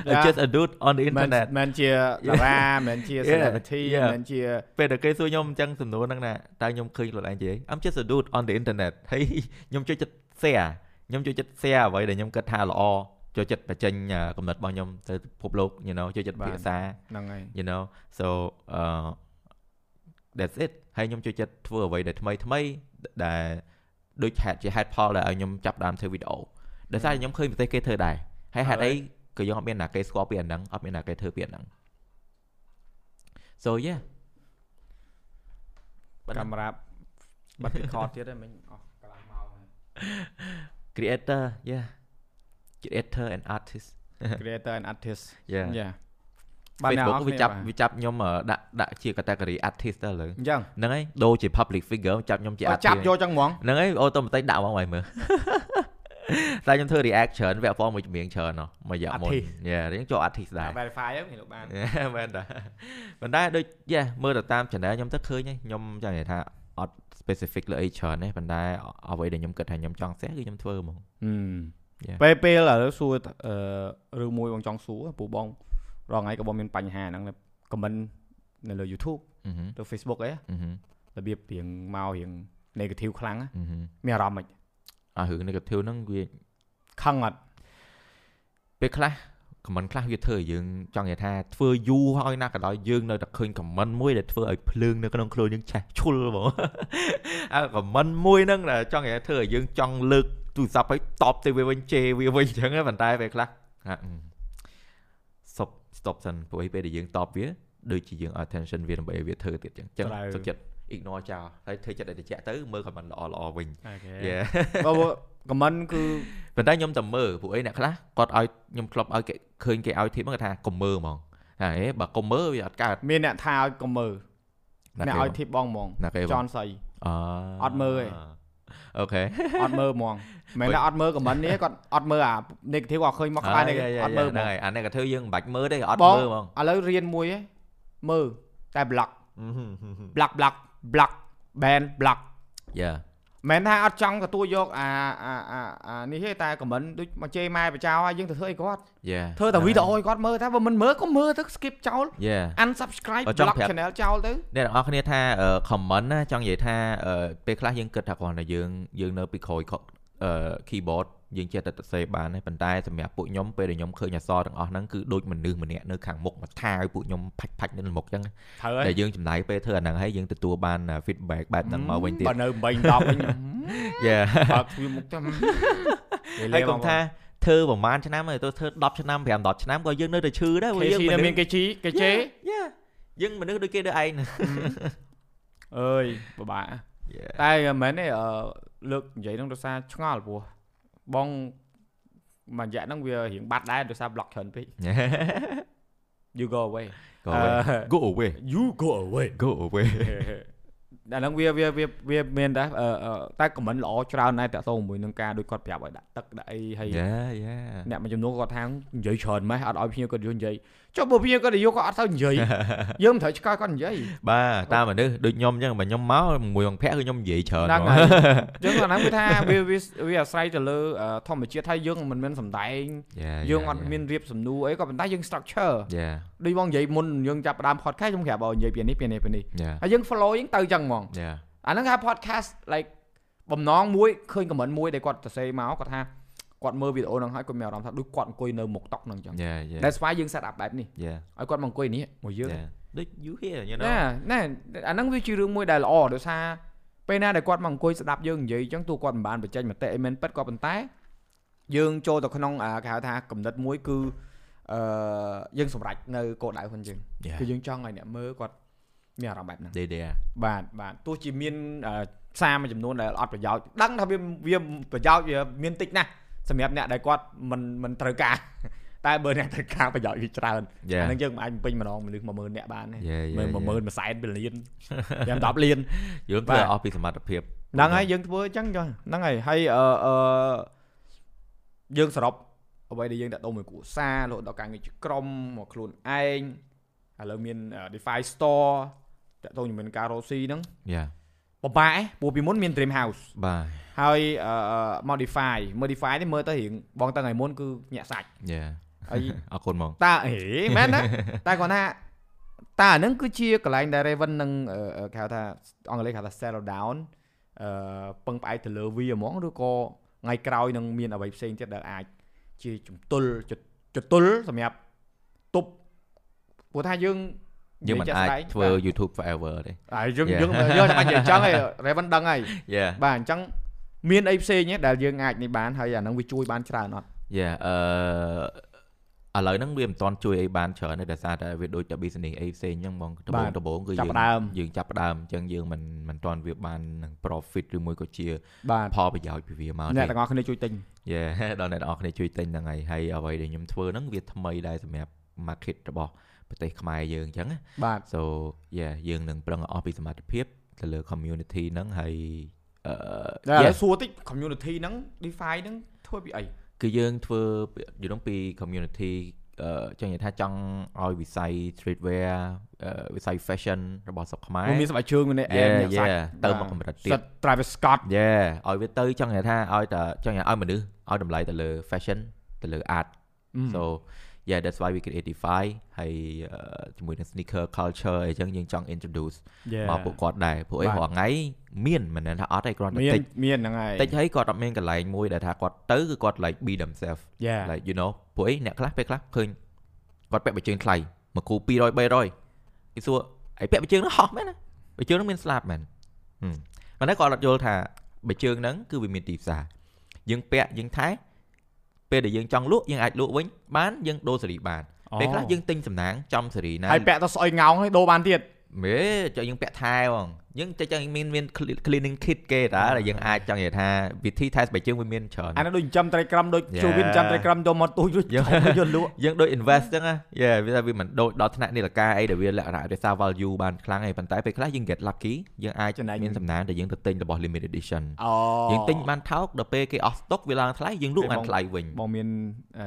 I'm Yeah. just a dude on the មិន internet មិនជាតារាមិនជា Yeah, celebrity yeah. មិនជាពេលដែលគេសួរខ្ញុំអញ្ចឹងសំណួរហ្នឹងណាតើខ្ញុំឃើញខ្លួនឯងជាអី I'm just a dude on the internet ហើយខ្ញុំចូលចិត្ត share ខ្ញុំចូលចិត្ត share អ្វីដែលខ្ញុំគិតថាល្អចូលចិត្តបញ្ចេញអឺគំនិតរបស់ខ្ញុំទៅពិភពលោក you know ចូលចិត្តបាទភាសាហ្នឹងហើយ you know so uh that's it ហើយខ្ញុំចូលចិត្តធ្វើអ្វីដែលថ្មីថ្មីដែលដូចហេតុជាហេតុផលដែលឲ្យខ្ញុំចាប់ផ្ដើមធ្វើវីដេអូដោយសារខ្ញុំឃើញប្រទេសគេធ្វើដែរ ហើយហេតុអីក៏យើងអត់មានណាគេស្គាល់ពីអាហ្នឹងអត់មានណាគេធ្វើពីអាហ្នឹង so yeah ប៉ុណ្ណាកាមេរ៉ាបាត់ record ទៀតហ្នឹងមិញអស់កន្លះម៉ោងហើយ creator yeah creator and artist creator and artist yeah យ៉ាបាទអ្នក Facebook នរវាចាប់បាទវាចាប់ខ្ញុំអឺដាក់ដាក់ជា category artist ទៅឥឡូវអញ្ចឹងហ្នឹងហើយដូរជា public figure ចាប់ខ្ញុំជាបើ artist ចាប់យកចឹងហ្មងហ្នឹងហើយអូតូម៉ាទិកដាក់មកឲ្យមើល តែខ្ញុំធ្វើ react ច្រើនវគ្គហ្វមួយចម្រៀងច្រើនណោះមួយយ៉ាងមុន Artist យេយើងចូល artist ដែរ verify ហ្នឹងគេលោកបានមែនតាប៉ុន្តែដូចយេមើលទៅតាម channel ខ្ញុំទៅឃើញហើយខ្ញុំចង់និយាយថាអត់ specific លើអីច្រើនទេប៉ុន្តែអ្វីដែលខ្ញុំគិតថាខ្ញុំចង់ share គឺខ្ញុំធ្វើហ្មង Yeah. ពេលពេលឥឡូវសួរអឺឬមួយបងចង់សួរពូបងរងថ្ងៃក៏បងមានបញ្ហាហ្នឹង comment នៅលើ YouTube អឺហឹមទៅ Facebook អីអឺហឹមរបៀបរៀងមករៀង negative ខ្លាំងណាអឺហឹមមានអារម្មណ៍មិន អារឿង negative ហ្នឹងវាខឹងអត់ពេលខ្លះ comment ខ្លះវាធ្វើឲ្យយើងចង់និយាយថាធ្វើយូរហើយណាក៏ដោយយើងនៅតែឃើញ comment មួយដែលធ្វើឲ្យភ្លើងនៅក្នុងខ្លួនយើងឆេះឈុលហ្មងអា comment មួយហ្នឹងដែលចង់និយាយថាធ្វើឲ្យយើងចង់លើកទូរស័ព្ទឲ្យតបទៅវាវិញជេរវាវិញអញ្ចឹងណាប៉ុន្តែពេលខ្លះហាក់ stop stop សិនព្រោះឯពេលដែលយើងតបវាដូចជាយើង attention វាដើម្បីឲ្យវាធ្វើទៀតអញ្ចឹងអញ្ចឹងសុខចិត្ត ignore ចោលហើយធ្វើចិត្តឲ្យត្រជាក់ទៅមើល comment ល្អល្អវិញអូខេ Yeah បើ comment គឺប៉ុន្តែខ្ញុំតែមើលពួកអីអ្នកខ្លះគាត់ឲ្យខ្ញុំធ្លាប់ឲ្យគេឃើញគេឲ្យធីបហ្នឹងគាត់ថាកុំមើលហ្មងថាអេបើកុំមើលវាអត់កើតមានអ្នកថាឲ្យកុំមើលណាអ្នកគេឲ្យធីបបងហ្មងណាគេចបងន់សៃអអត់មើលទេអូខេអត់មើលហ្មងមិនថាអត់មើល comment នេះគាត់អត់មើលអា negative គាត់ឃើញមកក្បែរនេះអត់មើលហ្មហ្នឹងងហើយអានេះក៏ធ្វើយើងមិនបាច់មើលទេអត់បងមើលហ្មងឥឡូវរៀនមួយហ៎មើលតែ block block block block ban block យ៉ាមិនថាអត់ចង់ទទួលយកអាអាអាអានេះទេតែ comment ដូចមកជេរម៉ែបចោលហើយយើងទៅធ្វើអីគាត់យ៉ាធ្វើតែវីដេអូឲ្យគាត់មើលតែបើមិនមើលក៏មើលទៅ skip ចោលយ៉ា unsubscribe បើចង់ block ប្រាប់ channel ចោលទៅអ្នកទាំងអស់គ្នាថាអឺ comment ណាចង់និយាយថាអឺពេលខ្លះយើងគិតថាគ្រាន់តែយើងយើងនៅពីក្រោយអឺ keyboard យើងចេះតែសរសេរបានទេប៉ុន្តែសម្រាប់ពួកខ្ញុំពេលដែលខ្ញុំឃើញអក្សរទាំងអស់ហ្នឹងគឺដូចមនុស្សម្នាក់នៅខាងមុខមកថាឲ្យពួកខ្ញុំផាច់ផាច់នៅមុខអញ្ចឹងត្រូវហើតែយយើងចំណាយពេលធ្វើអាហ្នឹងហើយយើងទទួលបាន feedback បែបហ្នឹងមកវិញទៀតបើនៅ8 10វិញយ៉ាបើទ្វាមុខចាំហើយកុំថាធ្វើប្រហែលឆ្នាំហើយទៅធ្វើ10ឆ្នាំ5 10ឆ្នាំក៏យើងនៅតែឈឺដែរព្រោះគេយើងស៊ីនៅមនុមានស្សគេជីគេជេរយ៉ាយើងមនុស្សដូចគេដូចឯងអើយពិបាកតែមិនមែនទេអឺលើកនិយាយហ្នឹងដោយសារឆ្ងល់ព្រោះ បងមួយរយៈហ្នឹងវារៀងបាត់ដែរដោយសារ block ច្រើនពេក you go away ក៏ go away you go away go away អាហ្នឹងវាវាវាវាមានដែរអឺអឺតែខមមិនល្អច្រើនដែរតាក់ទងជាមួយនឹងការដូចគាត់ប្រាប់ឲ្យដាក់ទឹកដាក់អីហើយយ៉ាយ៉ាអ្នកមួយចំនួនគាត់ថានិយាយច្រើនម៉េះអត់ឲ្យភ្ញៀវគាត់យកនិយាយ ចុះបើភ្ញៀវគាត់និយាយគាត់អត់ទៅនិយាយយើងមិនត្រូវឆ្កល់គាត់និយាយបាទតាមមនុស្សដូចខ្ញុំអញ្ចឹងបើខ្ញុំមកមួយអង្គភ័ក្រគឺខ្ញុំនិយាយច្រើនហ្នឹងហ្មងហើយយើងអាហ្នឹងវាថាវាវាវាអាស្រ័យទៅលើអឺធម្មជាតិហើយយើងមិនមែនសំដែងយ៉ាយើងអត់មានរៀបសំណួរអីក៏ប៉ុន្តែយើង structure យ៉ាដូចបងនិយាយមុនយើងចាប់ផ្ដើម podcast ខ្ញុំប្រាប់ឲ្យនិយាយពីនេះពីនេះពីនេះយ៉ាហើយយើង follow យើងទៅចឹងហ្មងយ៉ាអាហ្នឹងគេហៅ podcast like បំណងមួយឃើញ comment មួយដែលគាត់សរសេរមកគាត់ថា គាត់មើលវីដេអូហ្នឹងហើយគាត់មានអារម្មណ៍ថាដូចគាត់អង្គុយនៅមុខតុកហ្នឹងចឹងយ៉ាយ៉ា That's why យើង set up បែបនេះយ៉ាឲ្យគាត់មកអង្គុយនេះមួយយើងយ៉ាដូច you here you know ណាណែអាហ្នឹងវាជារឿងមួយដែលល្អដោយសារពេលណាដែលគាត់មកអង្គុយស្ដាប់យើងនិយាយអញ្ចឹងទោះគាត់មិនបានបញ្ចេញមតិអីមែនពិតក៏ប៉ុន្តែយើងចូលទៅក្នុងអាគេហៅថាកំណត់មួយគឺអឺយើងសម្រេចនៅគោលដៅហ្នឹងយើងយ៉ាគឺយើងចង់ឲ្យអ្នកមើលគាត់មានអារម្មណ៍បែបហ្នឹងដេដេបាទបាទទោះជាមានអឺសារមួយចំនួនដែលអត់ប្រយោជន៍ដឹងថាវាវាប្រយោជន៍វាមានតិចណាស់ សម្រាប់អ្នកដែលគាត់មិនមិនត្រូវការតែបើអ្នកត្រូវការប្រយោជន៍វាច្រើនយ៉ាអាហ្នឹងយើងមិនអាចបំពេញម្ដងមនុស្ស10000អ្នកបានទេយ៉ាមើយ៉ាល10000 1សែនពីលានយ៉ាង10លានយើងបាធ្វើទអស់ពីសមត្ថភាពហ្នឹងហើយយើងធ្វើអញ្ចឹងចុះហ្នឹងហើយហើយអឺអឺយើងសរុបអ្វីដែលយើងដាក់ដុំមួយគ្រួសាររហូតដល់ការងារជាក្រុមមកខ្លួនឯងឥឡូវមាន DeFi Store តាក់ទងជាមួយនឹងការរកស៊ីហ្នឹងយ៉ា ពិបាកឯងព្រោះពីមុនមាន Dream House បាទហើយអឺ modify modify នេះមើលទៅរៀងបងតាំងថ្ងៃមុនគឺញាក់សាច់យ៉ាហើយអរគុណហ្មងតើហេមែនណាតែគាត់ថាតើអាហ្នឹងគឺជាកន្លែងដែល Raven នឹងអឺអឺគេហៅថាអង់គ្លេសហៅថា settle down អឺពឹងផ្អែកទៅលើវាហ្មងឬក៏ថ្ងៃក្រោយនឹងមានអ្វីផ្សេងទៀតដែលអាចជាជំទល់ជជទល់សម្រាប់ទប់ព្រោះថាយើង យើងមិននិយាអាចជាក់ស្ដែងធ្វើបាទ YouTube forever ទេហើយយើង Yeah. យើងយើងចាំបាច់និយាយអញ្ចឹងឯង Raven ដឹងហើយយ៉ាបាទអញ្ចឹងមានអីផ្សេងទេដែលយើងអាចនេះបានហើយអាហ្នឹងវាជួយបានច្រើនអត់យ៉ាអឺឥឡូវហ្នឹងវាមិនទាន់ជួយអីបានច្រើនទេដោយសារតែវាដូចតែ business អីផ្សេងអញ្ចឹងហ្មងដំបូបាងទដំបូងគឺចាប់យើងផ្ដើមយើងចាប់ផ្ដើមអញ្ចឹងយើងមិនមិនទាន់វាបាននឹង profit ឬមួយក៏ជាបាទផលប្រយោជន៍ពីវាមកអ្នកទេទាំងអស់គ្នាជួយទិញយេដល់អ្នកនរគ្នាជួយទិញហ្នឹងហើយហើយអ្វីដែលខ្ញុំធ្វើហ្នឹងវាថ្មីដែរសម្រាប់ market របស់ ប្រទេសខ្មែរយើងអញ្ចឹងណាបាទ so yeah យើងនឹងប្រឹងឲ្យអស់ពីសមត្ថភាពទៅលើ community ហ្នឹងហើយអឺតែឥឡូ yeah វសួរតិច community ហ្នឹង DeFi ហ្នឹងធ្វើពីអីគឺយើងធ្វើយល់ពី community អឺចង់និយាយថាចង់ឲ្យវិស័យ streetwear អឺវិស័យ fashion របស់ស្រុកខ្មែរព្រោះមានសម្រាប់ជើងមានអែ Yeah, មញាក់សាច់ yeah ទៅមកកម្រិតទៀតសិត Travis Scott យេឲ្យវាទៅចង់និយាយថាឲ្យតែចង់និយាយឲ្យមនុស្សឲ្យតម្លៃទៅលើ fashion ទៅលើ art so yeah that's why we create DeFi ហើយអឺជាមួយនឹង sneaker culture អីចឹងយើងចង់ introduce មកពួកគាត់ដែរព្រោះអីបាទរាល់ថ្ងៃមានមិនមែនថាអត់ទេគ្រាន់តែមានតិចមានហ្នឹងហើយតិចហើយគាត់អត់មានកន្លែងមួយដែលថាគាត់ទៅគឺគាត់ like be themselves Yeah like you know ព្រោះអីអ្នកខ្លះពេលខ្លះឃើញគាត់ពាក់បិជើងថ្លៃមួយគូ200 300គេសួរអីពាក់បិជើងនោះហោះមែនណាបិជើងនោះមានស្លាប់មែនហឹមប៉ុន្តែគាត់អត់យល់ថាបិជើងហ្នឹងគឺវាមានទីផ្សារយើងពាក់យើងថែ ពេលដែលយើងចង់លក់យើងអាចលក់វិញបានយើងដូរសេរីបានពេលខ្លះយើងទិញសំណាងចំសេរីណាហើយពាក់ទៅស្អុយងោងហើយដូរបានទៀត មេចុះយើងពាក់ថែបងយើងចុះចឹងមានមាន cleaning kit គេតាដែលយើងអាចចង់និយាយថាវិធីថែស្បែកជើងវាមានច្រើនអានោះដូចចិញ្ចឹមត្រីក្រំដូច Yeah. ជួយវាចិញ្ចឹមត្រីក្រំយកមកទូចរួចយើងយកលក់យើងដូច invest ចឹងណាយេវាថាវាមិនដូចដល់ថ្នាក់នាឡិកាអីដែលវាលក្ខណៈរក្សា value បានខ្លាំងឯងប៉ុន្តែពេលខ្លះយើង get lucky យើងអាចចំណេញមានសំណាងដែលយើងទៅទិញរបស់ limited edition អូយើងទិញបានថោកដល់ពេលគេអស់ stock វាឡើងថ្លៃយើងលក់ពេលបានបងថ្លៃវិញបងមានអឺ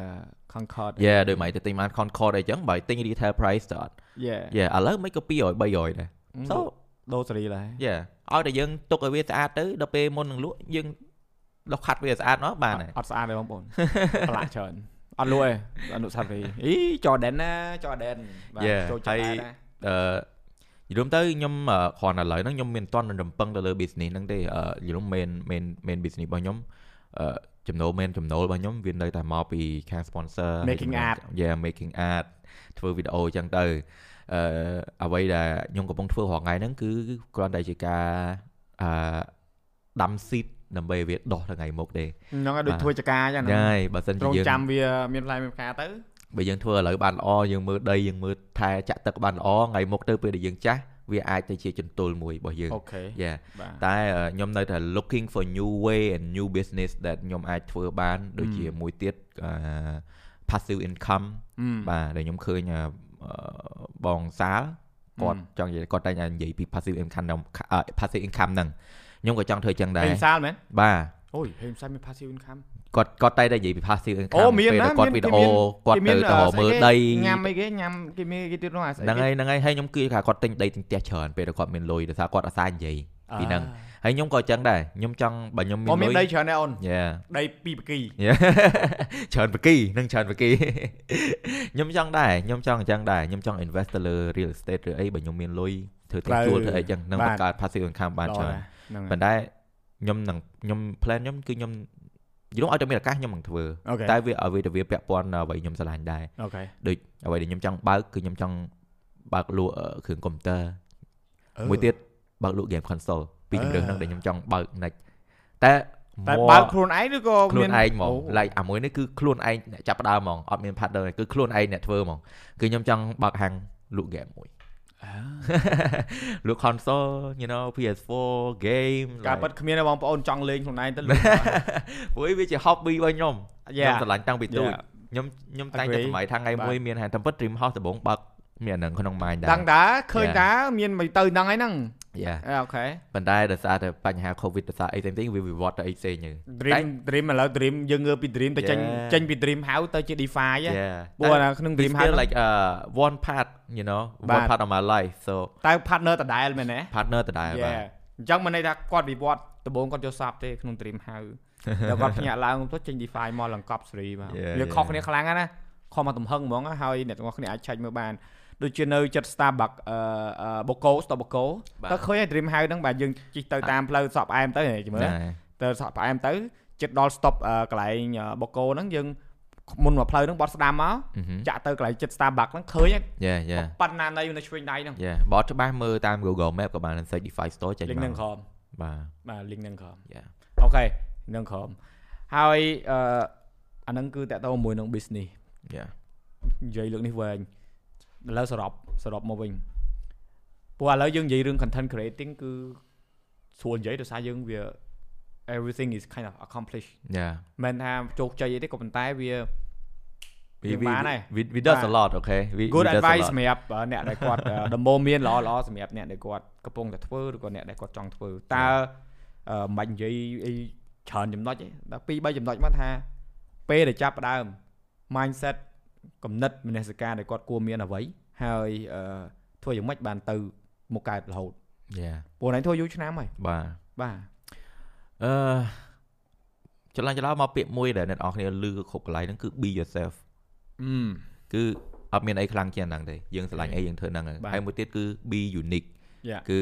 Concord យេដូចមិនទៅទិញបាន Concord អីចឹងបើទិញ retail price ទៅអត់ Yeah យេឥឡូវមិនក៏200 300ដែរ so ដូរសេរីឡើយយេឲ្យតែយើងទុកឲ្យវាស្អាតទៅដល់ពេលមុននឹងលក់យើងដុសខាត់វាឲ្យស្អាតមកបានហើយអត់ស្អាតទេបងប្អូនប្រឡាក់ច្រើនអត់លក់ទេអនុស្សាវរីយ៍អី Jordan ណា Jordan បាទ Yeah ចូលចិត្តហើយដែរណាអឺយល់ទៅខ្ញុំអឺគ្រាន់តែឥឡូវហ្នឹងខ្ញុំមានតន់រំពឹងទៅលើ business ហ្នឹងទេអឺយល់ main main main business របស់ខ្ញុំអឺ ចំណូល main ចំណូលរបស់ខ្ញុំវានៅតែមកពីខាង sponsor ហើយ Making ចំណូល art yeah making art ធ្វើវីដេអូអញ្ចឹងទៅអឺអ្វីដែលខ្ញុំកំពុងធ្វើរាល់ថ្ងៃហ្នឹងគឺគ្រាន់តែជាការអឺដាំ seed ដើម្បីឲ្យវាដុះថ្ងៃមុខទេហ្នឹងហើយដូចបាទធ្វើចការអញ្ចឹងហ្នឹងហើយបើសិនជាត្រង់យើងចាំវាមានផ្លែមានផ្កាទៅបើយើងធ្វើឥឡូវបានល្អយើងមើលដីយើងមើលថែចាក់ទឹកបានល្អថ្ងៃមុខទៅពេលដែលយើងចាស់ វាអាចទៅជាចន្ទុលមួយរបស់យើងអូខេ Yeah បាទតែអឺខ្ញុំនៅតែ looking for new way and new business that ខ្ញុំអាចធ្វើបាន ដូចជាមួយទៀតអឺ passive income បាទដែលខ្ញុំឃើញអឺអឺបងសាលគាត់ចង់និយាយគាត់តែនិយាយពី passive income ហ្នឹង passive income ហ្នឹងខ្ញុំក៏ចង់ធ្វើចឹងដែរហេមសាលមែនបាទ អូយហេមសាលមាន passive income គាត់គាត់តែតែនិយាយពី passive អូ income មានពេលណាដែលគាត់មានវីដេអូគាត់ទៅទៅមើលដីញ៉ាំអីគេញ៉ាំគេមានគេទៀតនោះអាស្អីហ្នឹងហើយហ្នឹងហើយហើយខ្ញុំគិតថាគាត់ទិញដីទិញផ្ទះច្រើនពេលដែលគាត់មានលុយដោយសារគាត់អាសានិយាយពីហ្នឹងហើយខ្ញុំក៏អញ្ចឹងដែរខ្ញុំចង់បើខ្ញុំអូមានមានលុយដីច្រើនដែរអូនយ៉ាដីពីបកីច្រើនបកីនិងច្រើនបកីខ្ញុំចង់ដែរខ្ញុំចង់អញ្ចឹងដែរខ្ញុំចង់ invest ទៅលើ real estate ឬអីបើខ្ញុំមានលុយធ្វើទីជួលធ្វើអីអញ្ចឹងនឹងបង្កើត passive income បានច្រើនហ្នឹងប៉ុន្តែ ខ្ញុំនឹងខ្ញុំ plan ខ្ញុំគឺខ្ញុំយល់ឲ្យតែមានឱកាសខ្ញុំនឹងធ្វើអូខេតែវាអ្វីទៅវាពាក់ព័ន្ធអ្វីខ្ញុំស្រឡាញ់ដែរអូខេដូចអ្វីដែលខ្ញុំចង់បើកគឺខ្ញុំចង់បើកលក់អឺគ្រឿងកុំព្យូទ័រមួយទៀតបើកលក់ game console ពីជំរឿនហ្នឹងដែលខ្ញុំចង់បើក next តែតែ more បើកខ្លួនឯងឬក៏ខ្លួនឯងហ្មងអូ like អាមួយនេះគឺខ្លួនឯងអ្នកចាប់ផ្ដើមហ្មងអត់មាន partner ទេគឺខ្លួនឯងអ្នកធ្វើហ្មងគឺខ្ញុំចង់បើកហាងលក់ game មួយ លក់ console you know PS4 game ការពិតគ្មានទេបងប្អូនចង់លេងខ្លួនឯងទៅលក់ព្រោះវាជា hobby របស់ខ្ញុំខ្ញុំយ៉ាស្រឡាញ់តាំងពីទូចយ៉ាខ្ញុំខ្ញុំតែងតែ Agree សម័យថាថ្ងៃមួយមានហាងតាមពិត Dream House ដំបងបើក មានអានឹងក្នុង mind ដែរដឹងតាឃើញ Yeah. តាមានមិនទៅដឹងហើយហ្នឹងយ៉ាអេអូខេប៉ុន្តែដោយសារតែបញ្ហា COVID ដោយសារអីផ្សេងៗវាវិវត្តទៅអីផ្សេងទៅ dream dream ឥឡូវ dream យើងងើពី dream ទៅចេញ Yeah. ចេញពី dream house ទៅជា DeFi ហ៎ Yeah ព្រោះអាក្នុង we dream still house like uh one part you know បា one ទ part of my life so តែ partner ដដែលមែនទេ partner ដដែលបាទ Yeah អញ្ចឹងមិនន័យថាគាត់វិវត្តដំបូងគាត់យកសាប់ទេក្នុង dream house តែគាត់ភ្ញាក់ឡើងទៅចេញ DeFi មកឡើងកប់សេរីបាទ Yeah, វាខុស yeah. គ្នាខ្លាំងណាស់ណាខុសមកទំហឹងហ្មងណាហើយអ្នកទាំងអស់គ្នាអាចឆែកមើលបាន ដូចជានៅចិត្ត Starbucks អឺបូកូ Stop បូកូបាទទៅឃើញ Dream House ហ្នឹងបាទយើងជិះទៅតាមផ្លូវសក់ផ្អែមទៅមើលណែទៅសក់ផ្អែមទៅចិត្តដល់ stop អឺកន្លែងបូកូហ្នឹងយើងមុនមកផ្លូវហ្នឹងបត់ស្ដាំមកចាក់ទៅកន្លែងចិត្ត Starbucks ហ្នឹងឃើញយ៉ាយ៉ាប៉ុណ្ណានៃនៅឆ្វេងដៃហ្នឹងយ៉ាបើអត់ច្បាស់មើលតាម Google Map ក៏បាន Certify Store ចេញលីងមកហ្នឹងក្រោមបាទបាទ link ហ្នឹងក្រោម Yeah. អូខេហ្នឹងក្រោមហើយអឺអាហ្នឹងគឺតកតទៅមួយនឹង business យ៉ានិយាយលើកនេះវែង ឥឡូវសរុបសរុបមកវិញព្រោះឥឡូវយើងនិយាយរឿង content creating គឺស្រួលនិយាយដោយសារយើងវា everything is kind of accomplished យ៉ាមិនថាជោគជ័យអីទេក៏ប៉ុន្តែវា we យើង we បានហើយ we we does បាទ a lot okay we good we does a advice lot សម្រាប់អឺអ្នកដែលគាត់អឺដំបូងមានល្អល្អសម្រាប់អ្នកដែលគាត់កំពុងតែធ្វើឬក៏អ្នកដែលគាត់ចង់ធ្វើតើអឺមិនបាច់និយាយអីច្រើនចំណុចទេដល់2 3ចំណុចមកថាពេលដែលចាប់ផ្ដើម mindset គំនិតមនសិការដែលគាត់គួរមានអ្វីហើយអឺធ្វើយ៉ាងម៉េចបានទៅមុខកើតរហូតយ៉ាព្រោះណៃធ្វើយូរឆ្នាំហើយបាទបាទអឺច្រឡំច្រឡំមកពាក្យមួយដែលអ្នកនរគ្នាលឺគ្រប់កន្លែងហ្នឹងគឺ be yourself អឺគឺអត់មានអីខ្លាំងជាងហ្នឹងទេយើងស្រឡាញ់អីយើងធ្វើហ្នឹងហើយបាទហើយមួយទៀតគឺ be unique យ៉ាគឺ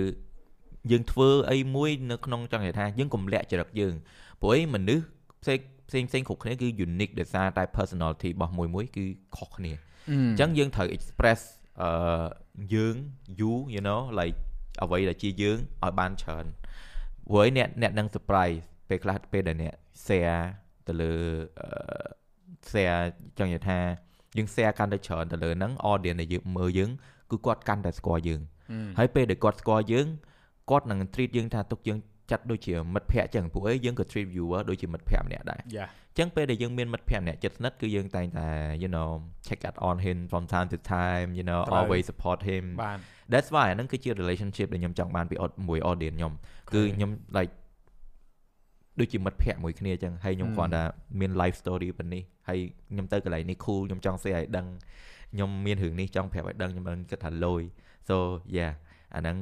យើងធ្វើអីមួយនៅក្នុងចង់និយាយថាយើងកុំលាក់ចរិតយើងព្រោះអីមនុស្សផ្សេង ផ្សេងផ្សេងគ្រប់គ្នាគឺ unique ដោយសារតែ personality របស់មួយមួយគឺខុសគ្នាអអញ្ចឹងយើងត្រូវ express អឺយើង you you know like អ្វីដែលជាយើងឲ្យបានច្រើនព្រោះឯអ្នកអ្នកនឹង surprise ពេលខ្លះពេលដែលអ្នក share ទៅលើអឺ share ចង់និយាយថាយើង share កាន់តែច្រើនទៅលើហ្នឹង audience ដែលយើងមើលយើងគឺគាត់កាន់តែស្គាល់យើងហើយពេលដែលគាត់ស្គាល់យើងគាត់នឹង treat យើងថាទុកយើង ចាត់ដូចជាមិត្តភ័ក្តិចឹងព្រោះអីយើងក៏ treat viewer ដូចជាមិត្តភ័ក្តិម្នាក់ដែរយ៉ាអញ្ចឹងពេលដែលយើងមានមិត្តភ័ក្តិម្នាក់ជិតស្និទ្ធគឺយើងតែងតែ you know check out on him from time to time you know ត្រូវ always support him បាទ that's why អាហ្នឹងគឺជា relationship ដែលខ្ញុំចង់បានពី au- មួយ audience ខ្ញុំគឺខ្ញុំ like ដូចជាមិត្តភ័ក្តិមួយគ្នាចឹងហើយខ្ញុំហឹមគ្រាន់តែមាន life story ប៉ុណ្នេះហើយខ្ញុំទៅកន្លែងនេះ cool ខ្ញុំចង់ share ឲ្យដឹងខ្ញុំមានរឿងនេះចង់ប្រាប់ឲ្យដឹងខ្ញុំមិនគិតថាលយ so yeah អាហ្នឹង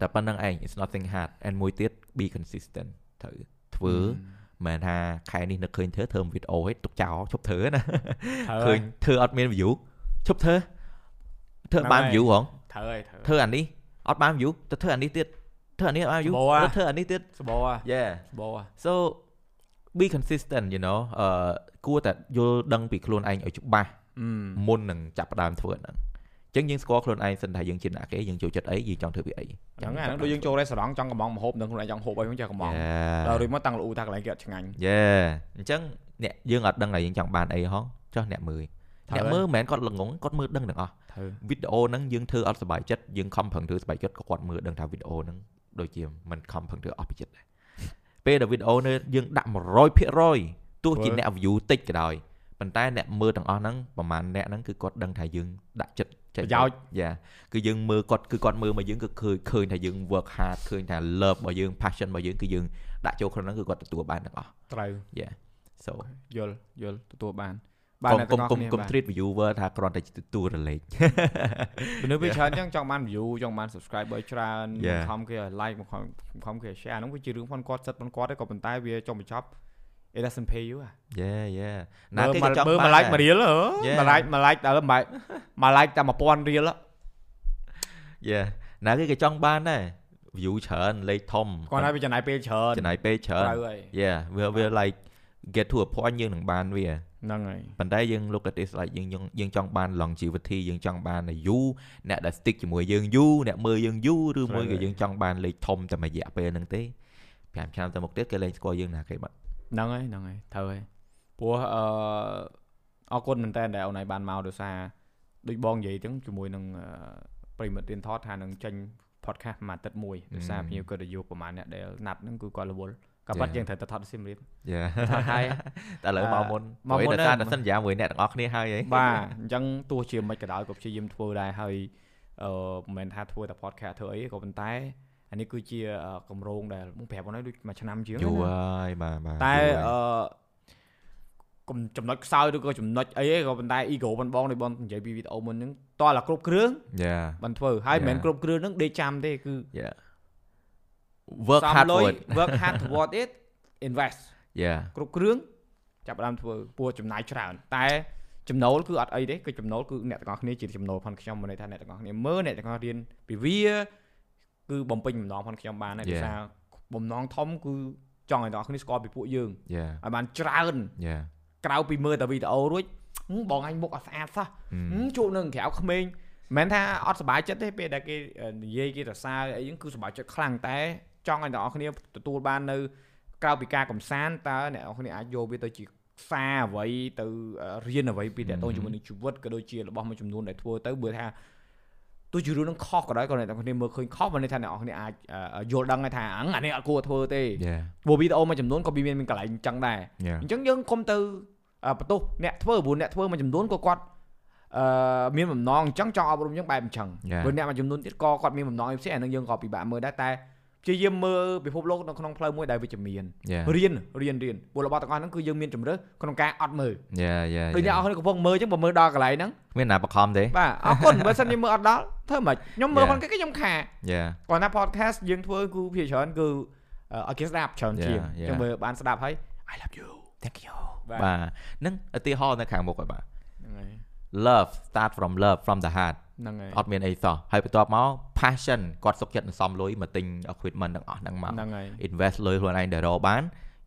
តែប៉ុណ្្នឹងឯង it's nothing hard and មួយទៀត be consistent ត្រូវធ្វើមិនថាខែនេះនឹកឃើញធ្វើធ្វើវីដេអូហិចទុកចោលឈប់ធ្វើណាឃើញធ្វើអត់មាន view ឈប់ធ្វើធ្វើបាន view ហងត្រូវហើយត្រូវធ្វើអានេះអត់បាន view ទៅធ្វើអានេះទៀតធ្វើអានេះអត់បាន view ទៅធ្វើអានេះទៀតសបោអា Yeah សបោអា So be consistent you know អឺគួរតែយល់ដឹងពីខ្លួនឯងឲ្យច្បាស់មុននឹងចាប់ផ្ដើមធ្វើហ្នឹង ចឹងយើងស្គាល់ខ្លួនឯងសិនថាយើងជាអ្នកគេយើងចូលចិត្តអីយើងចង់ធ្វើពីអីហ្នឹងហើយហ្នឹងដូចយើងចូលរ៉េស្តូរ៉ង់ចង់កំងម្ហូបនឹងខ្លួនឯងចង់ហូបអីហ្នឹងចេះកំង Yeah. ដល់រួចមកតាំងលូថាកន្លែងគេអត់ឆ្ងាញ់យេអញ្ចឹងអ្នកយើងអត់ដឹងថាយើងចង់បានអីហងចុះអ្នកមើលត្រូវអ្នកមើលមិនមែនគាត់ល្ងងគាត់មើលដឹងទាំងអស់ត្រូវវីដេអូហ្នឹងយើងធ្វើអត់សុបាយចិត្តយើងខំប្រឹងធ្វើសុបាយចិត្តក៏គាត់មើលដឹងថាវីដេអូហ្នឹងដូចជាមិនខំប្រឹងធ្វើអស់ពីចិត្តដែរពេលដែលវីដេអូនេះយើងដាក់100%ទោះជាអ្នក view តិចក៏ដោយប៉ុន្តែអ្នកមើលទាំងអស់ហ្នឹងប្រហែលអ្នកហ្នឹងគឺគាត់ដឹងថាយើងដាក់ចិត្ត ប្រយោជន៍យ៉ាគឺយើងមើលគាត់គឺគាត់មើលមកយើងគឺឃើញឃើញថាយើង work hard ឃើញថា love របស់យើង passion របស់យើងគឺយើងដាក់ចូលក្នុងហ្នឹងគឺគាត់ទទួលបានទាំងអស់ត្រូវ so យល់យល់ទទួលបានកុំអ្នកកុំទាំងអស់កុំគ្នាកុំបាទ treat viewer ថាគ្រាន់តែជាទទួលរលែកមនុស្សវាច្រើនចឹងចង់បាន view ចង់បាន subscribe ឲ្យច្រើន Yeah. ខំគេឲ្យ like មកខំខំគេឲ្យ share ហ្នឹងវាជារឿងផងគាត់សិតផងគាត់ទេក៏ប៉ុន្តែវាចុងបញ្ចប់ it doesn't pay you អា yeah yeah មើណាលគេមកក៏ចង់មើលបានមួយ like ដែរមួយរៀលហ៎ Yeah. មួយ like មួយ like ដល់មួយមួយ like តែ1000រៀលហ៎ yeah ណាគេក៏ចង់បានដែរ view ច្រើនលេខធំគាត់ឲ្យវាចំណាយពេលច្រើនចំណាយពេលច្រើនត្រូវហើយ yeah វាវា like get to a point យើងនឹងបានវាហ្នឹងហើយប៉ុន្តែយើង look at this like យើងយើងយើងចង់បាន longevity យើងចង់បានអាយុអ្នកដែល stick ជាមួយយើងយូរអ្នកមើលយើងយូរឬមួយត្រូវក៏ហើយយើងចង់បានលេខធំតែមួយរយៈពេលហ្នឹងទេ5ឆ្នាំទៅមុខទៀតគេលែងស្គាល់យើងណាគេបាត់ ហ្នឹងហើយហ្នឹងហើយត្រូវហើយព្រោះអឺអរគុណមែនតើដែលអូនឯងបានមកដោយសារដូចបងនិយាយចឹងជាមួយនឹងអឺប្រិមិត្តរៀនថតថានឹងចេញ podcast មួយអាទិត្យមួយដោយសារ Mm. ភ្ញៀវគាត់ទៅយកប្រហែលអ្នកដែលណាត់ហ្នឹងគឺគាត់រវល់ក៏ប៉ិត Yeah. យើងត្រូវទៅថតស៊ីមរៀប Yeah ថតហើយតែឥឡូវមកមុនមកមុនព្រោះដោយសារហ្នឹងតែសន្យាមួយអ្នកទាំងអស់គ្នាហើយហីបាទអញ្ចឹងទោះជាមិនក៏ដោយក៏ព្យាយាមធ្វើដែរហើយអឺមិនមែនថាធ្វើតែ podcast ធ្វើអីទេក៏ប៉ុន្តែ អានេះគឺជាអឺកម្រងដែលមកប្រាប់អូនហើយដូចមួយឆ្នាំជាងយូរណាហើយបាទបាទតែយូរអហើឺកុំចំណុចខ្សោយឬក៏ចំណុចអីទេក៏ប៉ុន្តែ ego បងបងដូចបងនិយាយពីវីដេអូមុនហ្នឹងតោះតែគ្រប់គ្រឿងយ Yeah បានធ្វើហើយមិនមែន Yeah. គ្រប់គ្រឿងហ្នឹងដេកចាំទេគឺ yeah work សំ hard លុ for យ it work hard toward it invest yeah គ្រប់គ្រឿងចាប់ផ្ដើមធ្វើពោះចំណាយច្រើនតែចំណូលគឺអត់អីទេគឺចំណូលគឺអ្នកទាំងអស់គ្នាជាចំណូលផងខ្ញុំមិនន័យថាអ្នកទាំងអស់គ្នាមើលអ្នកទាំងអស់រៀនពីវា គឺបំពេញបំណងផងខ្ញុំបានហើយដោយ Yeah. សារបំណងធំគឺចង់ឲ្យអ្នកទាំងអស់គ្នាស្គាល់ពីពួកយើង yeah ឲ្យបានច្រើន yeah ក្រៅពីមើលតែវីដេអូរួចហឹមបងអញមុខអត់ស្អាតសោះ Mm. ហឹមជួបនឹងក្រៅក្មេងមិនមែនថាអត់សុបាយចិត្តទេពេលដែលគេអឺនិយាយគេសរសើរអីហ្នឹងគឺសុបាយចិត្តខ្លាំងតែចង់ឲ្យអ្នកនរគ្នាទទួលបាននៅក្រៅពីការកំសាន្តតើអ្នកនរគ្នាអាចយកវាទៅជាសារអ្វីទៅអឺរៀនអ្វីពីតទៅជាមួយនឹងជីវិតក៏ដូចជារបស់មួយចំនួនដែលធ្វើទៅបើថា ទោះជារឿងនឹងខុសក៏ដោយក៏អ្នកនរគ្នាមើលឃើញខុសមិនន័យថាអ្នកនរគ្នាអាចអឺយល់ដឹងថាអញ្អានេះអត់គួរធ្វើទេ yeah ព្រោះវីដេអូមួយចំនួនក៏វាមានមានកន្លែងអញ្ចឹងដែរ yeah អញ្ចឹងយើងគុំទៅអឺបន្ទោសអ្នកធ្វើព្រោះអ្នកធ្វើមួយចំនួនក៏គាត់អឺមានបំណងអញ្ចឹងចង់អប់រំយើងបែបអញ្ចឹង Yeah. ព្រោះអ្នកមួយចំនួនទៀតក៏គាត់មានបំណងអីផ្សេងអានឹងយើងក៏ពិបាកមើលដែរតែ ព្យាយាមមើលពិភពលោកនៅក្នុងផ្លូវមួយដែលវិជ្ជមាន yeah រៀនរៀនរៀនព្រោះរបស់ទាំងអស់ហ្នឹងគឺយើងមានជំរឿក្នុងការអត់មើល yeah yeah ដូចអ្នកអស់គ្នាកំពុងមើលអញ្ចឹងបើមើលដល់កន្លែងហ្នឹងមានណាបខំទេបាទអរគុណបើសិនជាមើលអត់ដល់ធ្វើមិនខ្ញុំមើល Yeah. ផងគេខ្ញុំខា yeah គាត់ថា podcast យើងធ្វើគឺភាគច្រើនគឺអឺឲ្យគេស្ដាប់ច្រើនជាង Yeah, អ yeah. ញ្ចឹងបើបានស្ដាប់ហើយ I love you thank you បាទបាទនឹងឧទាហរណ៍នៅខាងមុខហើយបាទហ្នឹងហើយ love start from love from the heart ហ្នឹងហើយអត់មានអីសោះហើយបន្ទាប់មក passion គាត់សុខចិត្តនឹងសំលុយមកទិញ equipment ទាំងអស់ហ្នឹងមកហ្នឹងហើយ invest លុយខ្លួនឯងដែលរកបាន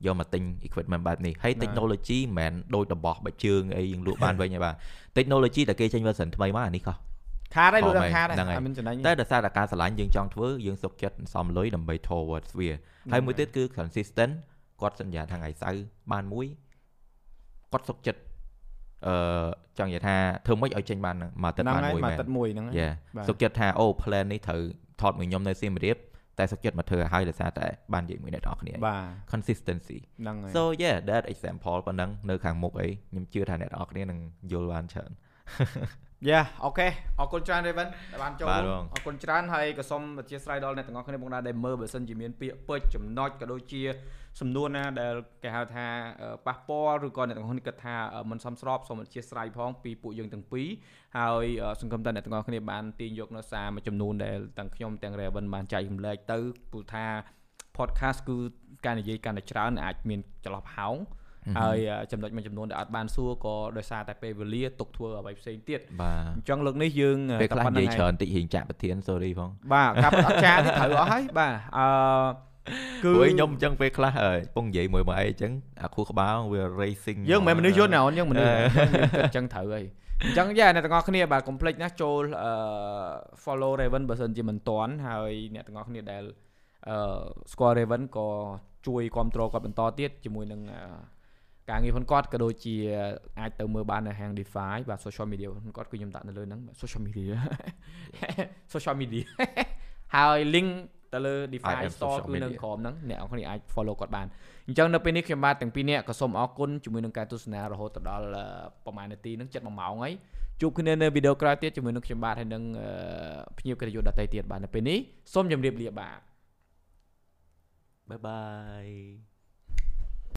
យកមកទិញ equipment បែបនេះហើយហ្នឹង technology មិនមែនដូចរបស់បច្ជើងអីយើងលក់បានវិញទេបាទ technology តែគេចេញ version ថ្មីមកអានេះខុសខាតហើយលក់ខំដល់ខាតហ្នឹងហើយអត់មានចំណេញតែដោយសារតែការឆ្លាញ់យើងចង់ធ្វើយើងសុខចិត្តសំលុយដើម្បី towards វាហើយមួយទៀតគឺ consistent គាត់សន្យាថាថ្ងៃសៅរ៍បានមួយគាត់សុខចិត្ត អឺចង់និយាយថាធ្វើម៉េចឲ្យចេញបានហ្នឹងមកទឹកហ្នឹងបានហើយមួយមកមែនទឹកមួយហ្នឹងហើយយ៉ាបាទសុខចិត្តថាអូ plan នេះត្រូវថតមួយខ្ញុំនៅសៀមរាបតែសុខចិត្តមកធ្វើឲ្យដោយសារតែបាននិយាយមួយអ្នកនរគ្នាបាទ consistency ហ្នឹងហើយ so yeah that example ប៉ុណ្ណឹងនៅខាងមុខអីខ្ញុំជឿថាអ្នកនរគ្នានឹងយល់បានច្រើន យ៉ាអូខេអរគុណច្រើន Raven ដែលបានចូលបាទរួមបងអរគុណច្រើនហើយក៏សូមអធិស្ឋានដល់អ្នកទាំងអស់គ្នាបងដែរដែលមើលបើសិនជាមានពាក្យពេចន៍ចំណុចក៏ដូចជា សំណួរណាដែលគេហៅថាអឺប៉ះពាល់ឬក៏អ្នកទាំងអស់គ្នាគិតថាអឺមិនសមស្របសូមអធិស្ឋានផងពីពួកយើងទាំងពីរហើយអឺសង្ឃឹមថាអ្នកទាំងអស់គ្នាបានទាញយកនៅសារមួយចំនួនដែលទាំងខ្ញុំទាំង Raven បានចែករំលែកទៅព្រោះថា podcast គឺការនិយាយកាន់តែច្រើនអាចមានចន្លោះប្រហោង ហើយអឺចំណុចមួយចំនួនដែលអត់បានសួរក៏ដោយសារតែពេលវេលាទុកធ្វើអ្វីផ្សេងទៀតបាទអញ្ចឹងលើកនេះយើងពេលខ្លះតែប៉ុណ្្នឹងនិយាយឯងច្រើនតិចរៀងចាក់ប្រធាន sorry ផងបាទការពិតអត់ចាទេត្រូវអស់ហើយបាទអឺគឺព្រោះខ្ញុំអញ្ចឹងពេលខ្លះអើយពងនិយាយមួយមកអីអញ្ចឹងអាខួរក្បាលវា racing យើងមិនមែនមនុស្សយន្តណាអូនយើងមនុស្សអឺយើងគិតអញ្ចឹងត្រូវហើយអញ្ចឹងយ៉ាអ្នកទាំងអស់គ្នាបាទកុំភ្លេចណាចូលអឺ follow Raven បើសិនជាមិនទាន់ហើយអ្នកទាំងអស់គ្នាដែលអឺស្គាល់ Raven ក៏ជួយគ្រប់គ្រងគាត់បន្តទៀតជាមួយនឹងអឺ ការងារផងគាត់ក៏ដូចជាអាចទៅមើលបាននៅហាង DeFi បាទ social media ផងគាត់គឺខ្ញុំដាក់នៅលើហ្នឹងបាទ social media social media ហើយ link ទៅទៅលើ DeFi IM Store social គឺនៅ media ក្រោមហ្នឹងអ្នកនរគ្នាអាច follow គាត់បានអញ្ចឹងនៅពេលនេះខ្ញុំបាទទាំងពីរនាក់ក៏សូមអរគុណជាមួយនឹងការទស្សនារហូតដល់អឺប្រហែលនាទីហ្នឹងចិត្ត1ម៉ោងហើយជួបគ្នានៅវីដេអូក្រោយទៀតជាមួយនឹងខ្ញុំបាទហើយនឹងអឺភ្ញៀវកិត្តិយសដទៃទៀតបាទនៅពេលនេះសូមជម្រាបលាបាទបាយបាយ